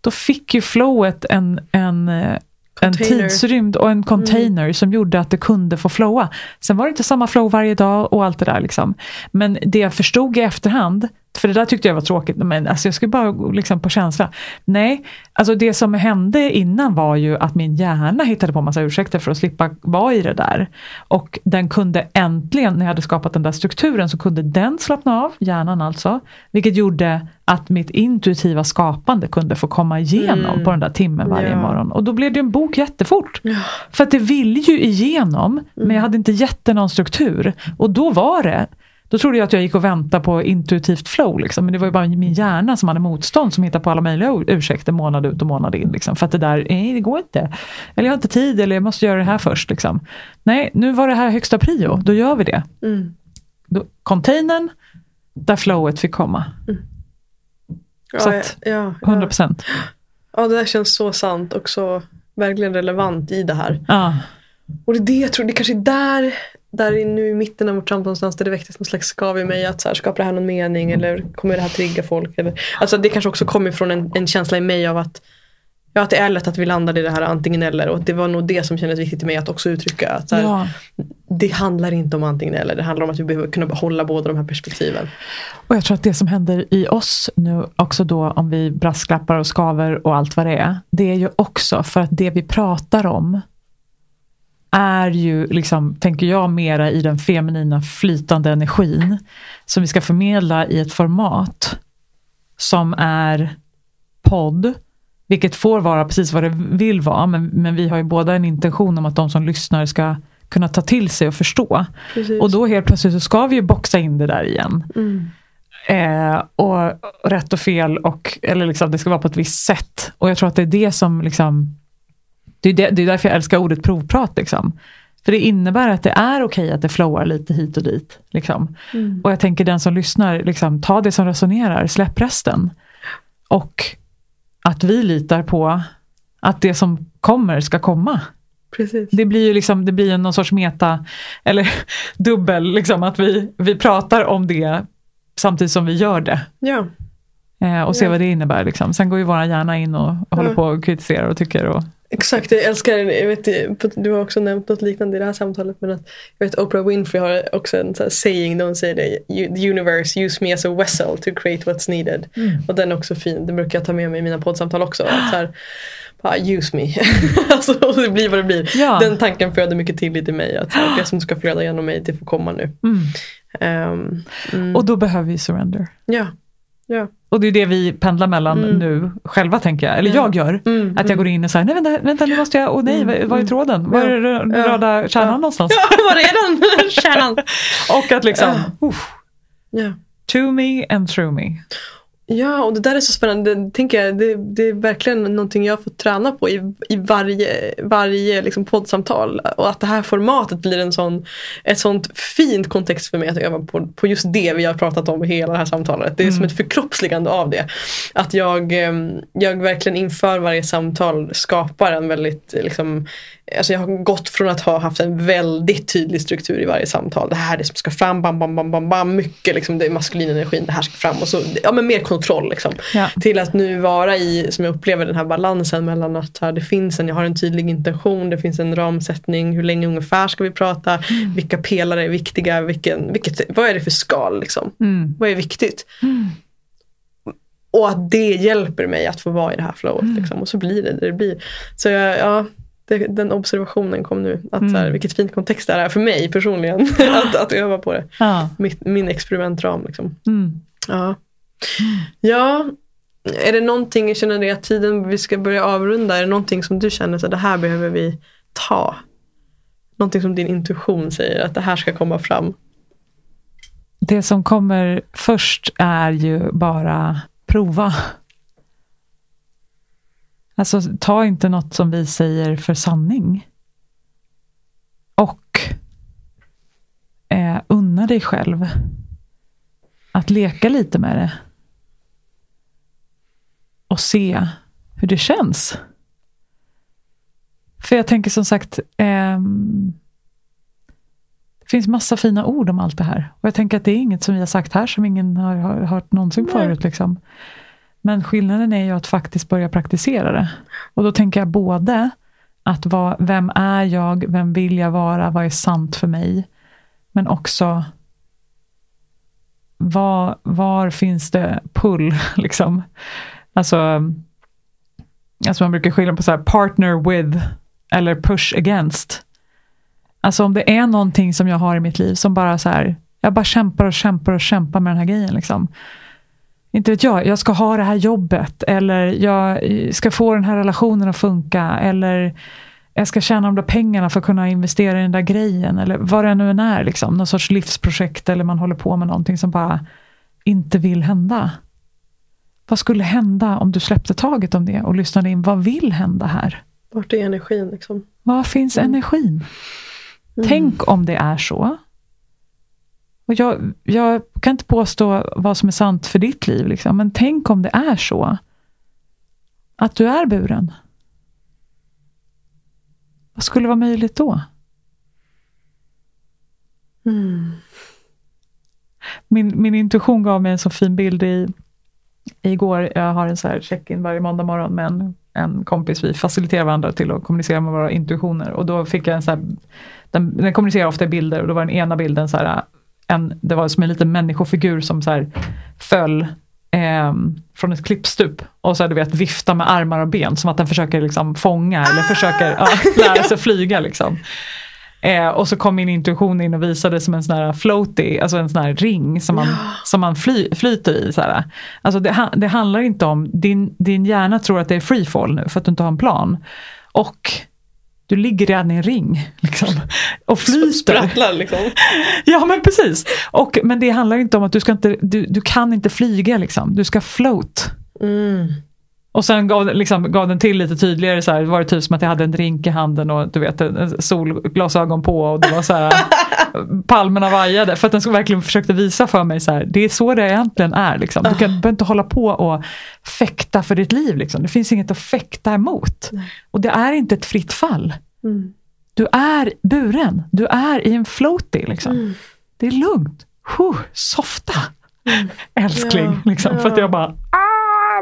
Då fick ju flowet en, en, eh, en tidsrymd och en container som gjorde att det kunde få flowa. Sen var det inte samma flow varje dag och allt det där. Liksom. Men det jag förstod i efterhand, för det där tyckte jag var tråkigt, men alltså jag skulle bara gå liksom på känsla. Nej, alltså det som hände innan var ju att min hjärna hittade på massa ursäkter för att slippa vara i det där. Och den kunde äntligen, när jag hade skapat den där strukturen, så kunde den slappna av, hjärnan alltså. Vilket gjorde att mitt intuitiva skapande kunde få komma igenom Mm. på den där timmen varje Ja. morgon. Och då blev det en bok jättefort. Ja. För att det ville ju igenom, men jag hade inte gett det någon struktur. Och då var det, då trodde jag att jag gick och väntade på intuitivt flow. Liksom. Men det var ju bara min hjärna som hade motstånd som hittade på alla möjliga ur- ursäkter månad ut och månad in. Liksom. För att det där, nej det går inte. Eller jag har inte tid, eller jag måste göra det här först. Liksom. Nej, nu var det här högsta prio, då gör vi det. Mm. Då, containern, där flowet fick komma. Så Ja, att, ja, ja, 100 ja. procent. ja, det där känns så sant och så verkligen relevant i det här. Ja. Och det är det jag tror, det kanske är där, där i- nu i mitten av vårt samtal någonstans där det väcktes någon slags skav i mig att så här, skapar det här någon mening eller kommer det här trigga folk? Eller, alltså det kanske också kommer från en, en känsla i mig av att Ja, att det är lätt att vi landar i det här antingen eller och det var nog det som kändes viktigt till mig att också uttrycka. Att här, ja. Det handlar inte om antingen eller, det handlar om att vi behöver kunna behålla båda de här perspektiven. Och jag tror att det som händer i oss nu också då om vi brasklappar och skaver och allt vad det är. Det är ju också för att det vi pratar om är ju, liksom, tänker jag, mera i den feminina flytande energin. Som vi ska förmedla i ett format som är podd. Vilket får vara precis vad det vill vara. Men, men vi har ju båda en intention om att de som lyssnar ska kunna ta till sig och förstå. Precis. Och då helt plötsligt så ska vi ju boxa in det där igen. mm. Eh, och rätt och fel, och, eller liksom, det ska vara på ett visst sätt. Och jag tror att det är det som, liksom, det är, det, det är därför jag älskar ordet provprat. Liksom. För det innebär att det är okej att det flowar lite hit och dit. Liksom. Mm. Och jag tänker den som lyssnar, liksom, ta det som resonerar, släpp resten. Och att vi litar på att det som kommer ska komma. Precis. Det blir ju liksom, det blir någon sorts meta, eller dubbel, liksom, att vi, vi pratar om det samtidigt som vi gör det. Ja. Eh, och ser Ja. vad det innebär. Liksom. Sen går ju våra hjärna in och håller på och kritiserar och tycker. Och, Exakt, jag älskar jag vet, Du har också nämnt något liknande i det här samtalet. Men att, jag vet Oprah Winfrey har också en så här saying där hon säger det. "You- The universe use me as a vessel to create what's needed. Och den är också fin. Den brukar jag ta med mig i mina poddsamtal också. Att så här, bara use me. alltså, och det blir vad det blir. Ja. Den tanken föder mycket tillit i mig. Att här, det som ska flöda genom mig, det får komma nu. mm. Ehm, mm. och då behöver vi surrender. ja. Ja. Och det är det vi pendlar mellan Mm. nu själva tänker jag. Eller Ja. jag gör. Mm, Att jag går in och säger, nej vänta, vänta nu måste jag, åh nej, Mm, vad- vad är mm. tråden? Var är den röda kärnan Ja. någonstans? Ja, var är den? Kärnan. Och att liksom, uff, Ja. to me and through me. Ja, och det där är så spännande. Det, tänker jag, det, det är verkligen någonting jag får träna på i, i varje, varje liksom poddsamtal. Och att det här formatet blir en sån, ett sånt fint kontext för mig att öva på, på just det vi har pratat om i hela det här samtalet. Det är som ett förkroppsligande av det. Att jag, em, jag verkligen inför varje samtal skapar en väldigt liksom, Alltså jag har gått från att ha haft en väldigt tydlig struktur i varje samtal. Det här är det som ska fram, bam, bam, bam, bam, bam. Mycket liksom, det är maskulin energin, det här ska fram. Och så, ja men mer kontroll liksom. Ja. Till att nu vara i, som jag upplever den här balansen mellan att här, det finns en, jag har en tydlig intention, det finns en ramsättning, hur länge ungefär ska vi prata, vilka pelare är viktiga, vilken, vilket, vad är det för skal liksom? Mm. Vad är viktigt? Och att det hjälper mig att få vara i det här flowet. Liksom. Och så blir det det det blir. Så jag, ja, det, den observationen kom nu. Att så här, vilket fint kontext det här är för mig personligen. att, att öva på det. Ja. Mitt, min experimentram. Liksom. Mm. Ja. ja, är det någonting, jag känner det att tiden vi ska börja avrunda, är det någonting som du känner att det här behöver vi ta? Någonting som din intuition säger att det här ska komma fram. Det som kommer först är ju bara prova. Alltså ta inte något som vi säger för sanning. Och eh, unna dig själv att leka lite med det. Och se hur det känns. För jag tänker som sagt, ehm, det finns massa fina ord om allt det här. Och jag tänker att det är inget som vi har sagt här som ingen har, har hört någonsin Nej. förut. Liksom. Men skillnaden är ju att faktiskt börja praktisera det. Och då tänker jag både att vad, vem är jag, vem vill jag vara, vad är sant för mig? Men också var, var finns det pull? Liksom? Alltså, alltså man brukar skilja på så här, partner with eller push against. Alltså om det är någonting som jag har i mitt liv som bara så här, jag bara kämpar och kämpar och kämpar med den här grejen. Liksom. Inte vet jag, jag ska ha det här jobbet eller jag ska få den här relationen att funka eller jag ska tjäna de där pengarna för att kunna investera i den där grejen eller vad det nu än är. Liksom. Någon sorts livsprojekt eller man håller på med någonting som bara inte vill hända. Vad skulle hända om du släppte taget om det och lyssnade in, vad vill hända här? Vart är energin liksom? Var finns energin? Tänk om det är så. Och jag, jag kan inte påstå vad som är sant för ditt liv, liksom, men tänk om det är så. Att du är buren. Vad skulle vara möjligt då? Mm. Min, min intuition gav mig en så fin bild i, igår. Jag har en så här check-in varje måndag morgon med en, en kompis. Vi faciliterar varandra till att kommunicera med våra intuitioner. Och då fick jag en så här, den, den kommunicerar ofta i bilder och då var den ena bilden så här, en, det var som en liten människofigur som så här föll eh, från ett klippstup. Och så här, du vet, vifta med armar och ben som att den försöker liksom fånga eller försöker ja, lära sig flyga. Liksom. Eh, och så kom min intuition in och visade som en sån här floaty, alltså en sån här ring som man, som man fly, flyter i. Så här. Alltså det, det handlar inte om, din, din hjärna tror att det är free fall nu för att du inte har en plan. Och Du ligger redan i en ring liksom, och flyter. Sprattlar liksom. Ja men precis. Och, men det handlar inte om att du ska inte, du, du kan inte flyga liksom. Du ska float. Mm. Och sen gav, liksom, gav den till lite tydligare, så här, var det typ som att jag hade en drink i handen och du vet, solglasögon på och det var så här, palmerna vajade. För att den verkligen försökte visa för mig, så här, det är så det egentligen är. Liksom. Du kan, behöver inte hålla på och fäkta för ditt liv. Liksom. Det finns inget att fäkta emot. Och det är inte ett fritt fall. Mm. Du är buren, du är i en floaty. Liksom. Mm. Det är lugnt. Huh, softa, älskling. Ja, liksom. För att ja. jag bara, ah,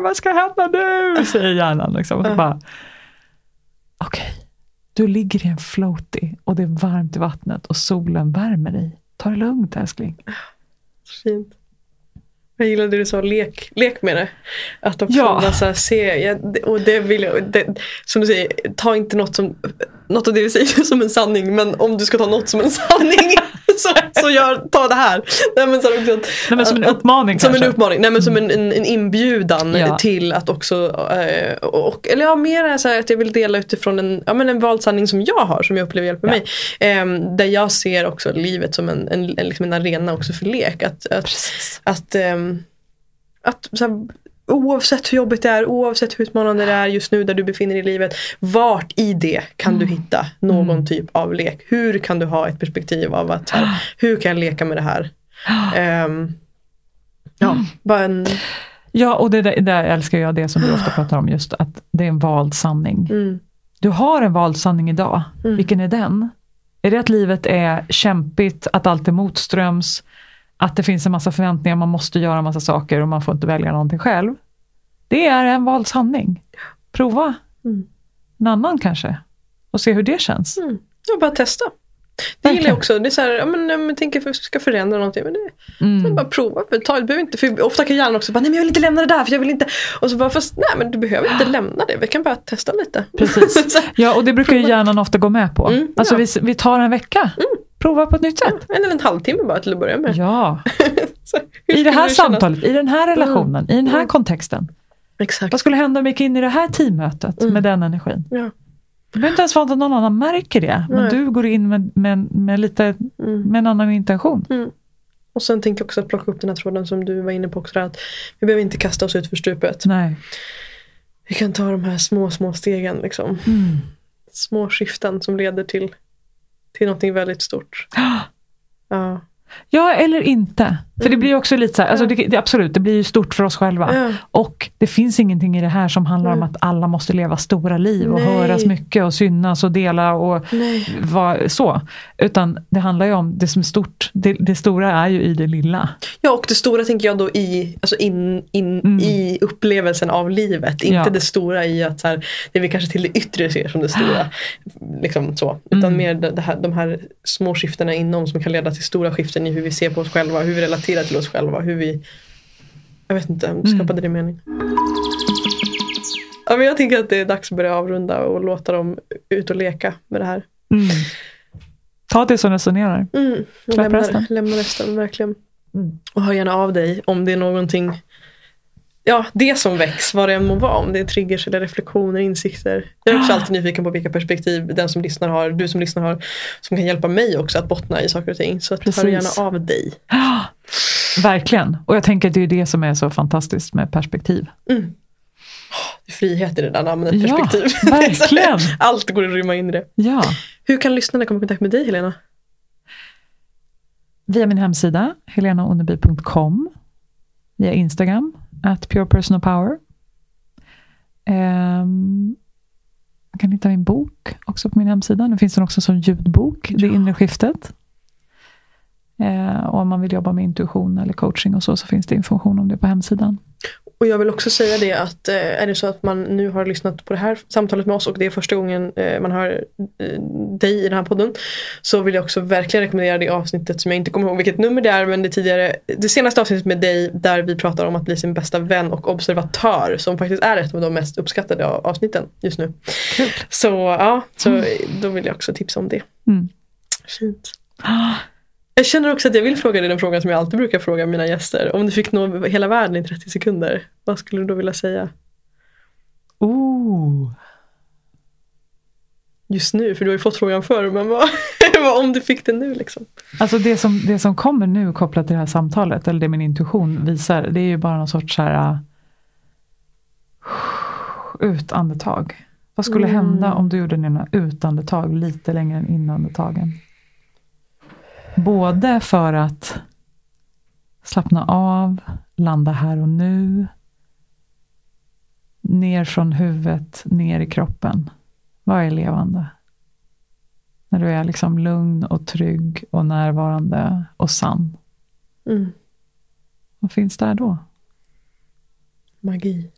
vad ska hända nu? Säger hjärnan. Liksom. Och så Ja. bara, okej, du ligger i en floaty och det är varmt i vattnet och solen värmer dig. Ta det lugnt älskling. Fint. Jag gillade det du sa, lek, lek med det. Att också Ja. bara så här, se, ja, det- och det vill jag, det, som du säger, ta inte något, som, något av det vi säger som en sanning, men om du ska ta något som en sanning så, så gör, ta det här. Nej, men så också, att- Nej, men som en att- uppmaning Som kanske. en uppmaning, nej men som en, en, en inbjudan Ja. till att också, eh, och, eller ja mer så här att jag vill dela utifrån en, ja, men en vald sanning som jag har, som jag upplever hjälper Ja. mig. Ehm, där jag ser också livet som en, en, en, liksom en arena också för lek. Att, att, Precis. att, ehm, att så här, oavsett hur jobbigt det är, oavsett hur utmanande det är just nu där du befinner dig i livet. Vart i det kan du hitta någon Mm. typ av lek? Hur kan du ha ett perspektiv av att här, hur kan jag leka med det här? Ehm, ja, bara en... Ja, och det där, där älskar jag det som du ofta pratar om, just att det är en vald sanning. Mm, Du har en vald sanning idag. Mm. Vilken är den? Är det att livet är kämpigt, att allt är motströms, att det finns en massa förväntningar, man måste göra en massa saker och man får inte välja någonting själv? Det är en vald sanning. Prova Mm. en annan kanske och se hur det känns. mm. Ja, bara testa. Det gillar jag också. Det är så här, ja, men, jag tänker att jag ska förändra någonting. Men det, Mm. bara prova. Ta, behöver inte, för ofta kan hjärnan också bara, nej men jag vill inte lämna det där för jag vill inte. Och så bara, fast nej men du behöver inte lämna det. Vi kan bara testa lite. Precis. Ja, och det brukar ju hjärnan ofta gå med på. Mm, Alltså ja. vi, vi tar en vecka, prova på ett nytt sätt. en eller en halvtimme bara till att börja med. Ja, Så, i det här samtalet, i den här relationen, i den här Mm. kontexten. Exakt. Vad skulle hända om vi gick in i det här teammötet Mm. med den energin? Ja. Det behöver inte ens vara att någon annan märker det, men Nej. du går in med, med, med, lite, Mm. med en annan intention. Och sen tänker jag också att plocka upp den här tråden som du var inne på också. Att vi behöver inte kasta oss ut för stupet. Nej. Vi kan ta de här små, små stegen. Liksom. Mm. Små skiften som leder till, till någonting väldigt stort. Ja. Ja, eller inte. För det Mm. blir också lite så här, alltså det, det, absolut, det blir ju stort för oss själva. Ja. Och det finns ingenting i det här som handlar om Nej. att alla måste leva stora liv och Nej. höras mycket och synas och dela och vara så. Utan det handlar ju om det som är stort. Det, det stora är ju i det lilla. Ja, och det stora tänker jag då i, alltså in, in, Mm. i upplevelsen av livet. Inte Ja. det stora i att så här, det vi kanske till det yttre ser som det stora. liksom så. Utan Mm. mer det här, de här små skiftena inom som kan leda till stora skiften i hur vi ser på oss själva, hur vi relaterar till oss själva, hur vi Jag vet inte, Mm. skapade det mening? Ja, men jag tänker att det är dags att börja avrunda och låta dem ut och leka med det här. Ta det som resonerar. Mm. Lämna, resten. lämna resten, verkligen. Mm. Och hör gärna av dig om det är någonting Ja, det som väcks, vad det än må vara. Om det är triggers eller reflektioner, insikter. Jag är också alltid nyfiken på vilka perspektiv den som lyssnar har, du som lyssnar har, som kan hjälpa mig också att bottna i saker och ting. Så att hör gärna av dig. Verkligen. Och jag tänker att det är det som är så fantastiskt med perspektiv. Mm. Det frihet i det där namnet, Ja, perspektiv. verkligen. Allt går att rymma in i det. Ja, Hur kan lyssnarna komma i kontakt med dig Helena? via min hemsida, helenaonneby.com. Via Instagram, at Pure Personal Power. Ehm, man kan hitta min bok också på min hemsida. Nu finns den också som ljudbok, Det Ja. inre skiftet. Eh, och om man vill jobba med intuition eller coaching och så, så finns det information om det på hemsidan. Och jag vill också säga det att eh, är det så att man nu har lyssnat på det här samtalet med oss och det är första gången eh, man hör eh, dig i den här podden. Så vill jag också verkligen rekommendera det avsnittet som jag inte kommer ihåg vilket nummer det är men det tidigare, det senaste avsnittet med dig där vi pratar om att bli sin bästa vän och observatör som faktiskt är ett av de mest uppskattade av- avsnitten just nu. Kul. Så ja, så då vill jag också tipsa om det. Mm. Fint. Jag känner också att jag vill fråga dig den frågan som jag alltid brukar fråga mina gäster. Om du fick nå hela världen i 30 sekunder, vad skulle du då vilja säga? Ooh. just nu? För du har ju fått frågan förr, men vad, vad om du fick det nu? Liksom? Alltså det som, det som kommer nu kopplat till det här samtalet, eller det min intuition visar, det är ju bara någon sorts så här, uh, utandetag. Vad skulle Mm. hända om du gjorde dina utandetag lite längre än inandetagen? Både för att slappna av, landa här och nu, ner från huvudet, ner i kroppen. Vad är levande? När du är liksom lugn och trygg och närvarande och sann. Mm. Vad finns där då? Magi.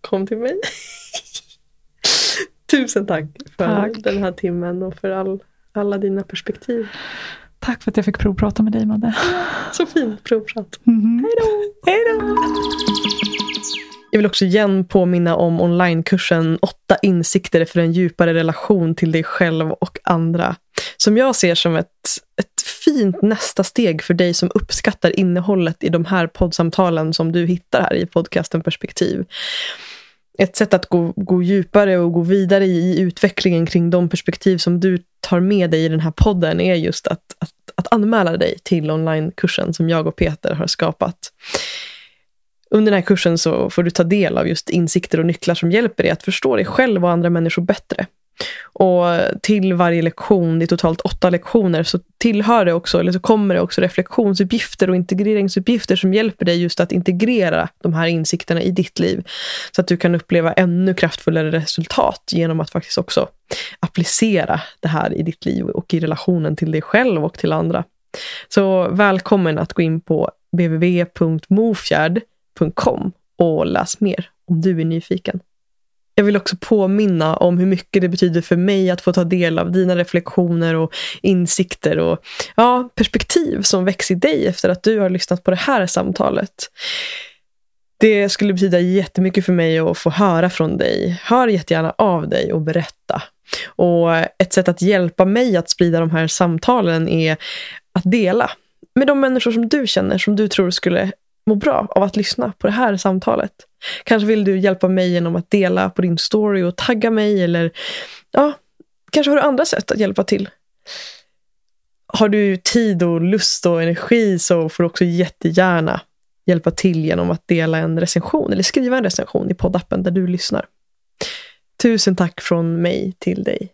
Kom till mig. Tusen tack för Tack. den här timmen och för all, alla dina perspektiv. Tack för att jag fick provprata med dig, Madde. Så fint provprat. Mm. Hej då! Hej då! Jag vill också igen påminna om onlinekursen åtta insikter för en djupare relation till dig själv och andra. Som jag ser som ett, ett fint nästa steg för dig som uppskattar innehållet i de här poddsamtalen som du hittar här i podcasten Perspektiv. Ett sätt att gå, gå djupare och gå vidare i, utvecklingen kring de perspektiv som du tar med dig i den här podden är just att, att, att anmäla dig till onlinekursen som jag och Peter har skapat. Under den här kursen så får du ta del av just insikter och nycklar som hjälper dig att förstå dig själv och andra människor bättre. Och till varje lektion, det är totalt åtta lektioner, så tillhör det också, eller så kommer det också reflektionsuppgifter och integreringsuppgifter som hjälper dig just att integrera de här insikterna i ditt liv. Så att du kan uppleva ännu kraftfullare resultat genom att faktiskt också applicera det här i ditt liv och i relationen till dig själv och till andra. Så välkommen att gå in på www.mofjärd.com och läs mer om du är nyfiken. Jag vill också påminna om hur mycket det betyder för mig att få ta del av dina reflektioner och insikter och ja, perspektiv som väcks i dig efter att du har lyssnat på det här samtalet. Det skulle betyda jättemycket för mig att få höra från dig. Hör jättegärna av dig och berätta. Och ett sätt att hjälpa mig att sprida de här samtalen är att dela med de människor som du känner, som du tror skulle må bra av att lyssna på det här samtalet. Kanske vill du hjälpa mig genom att dela på din story och tagga mig eller ja, kanske har du andra sätt att hjälpa till. Har du tid och lust och energi så får du också jättegärna hjälpa till genom att dela en recension eller skriva en recension i poddappen där du lyssnar. Tusen tack från mig till dig.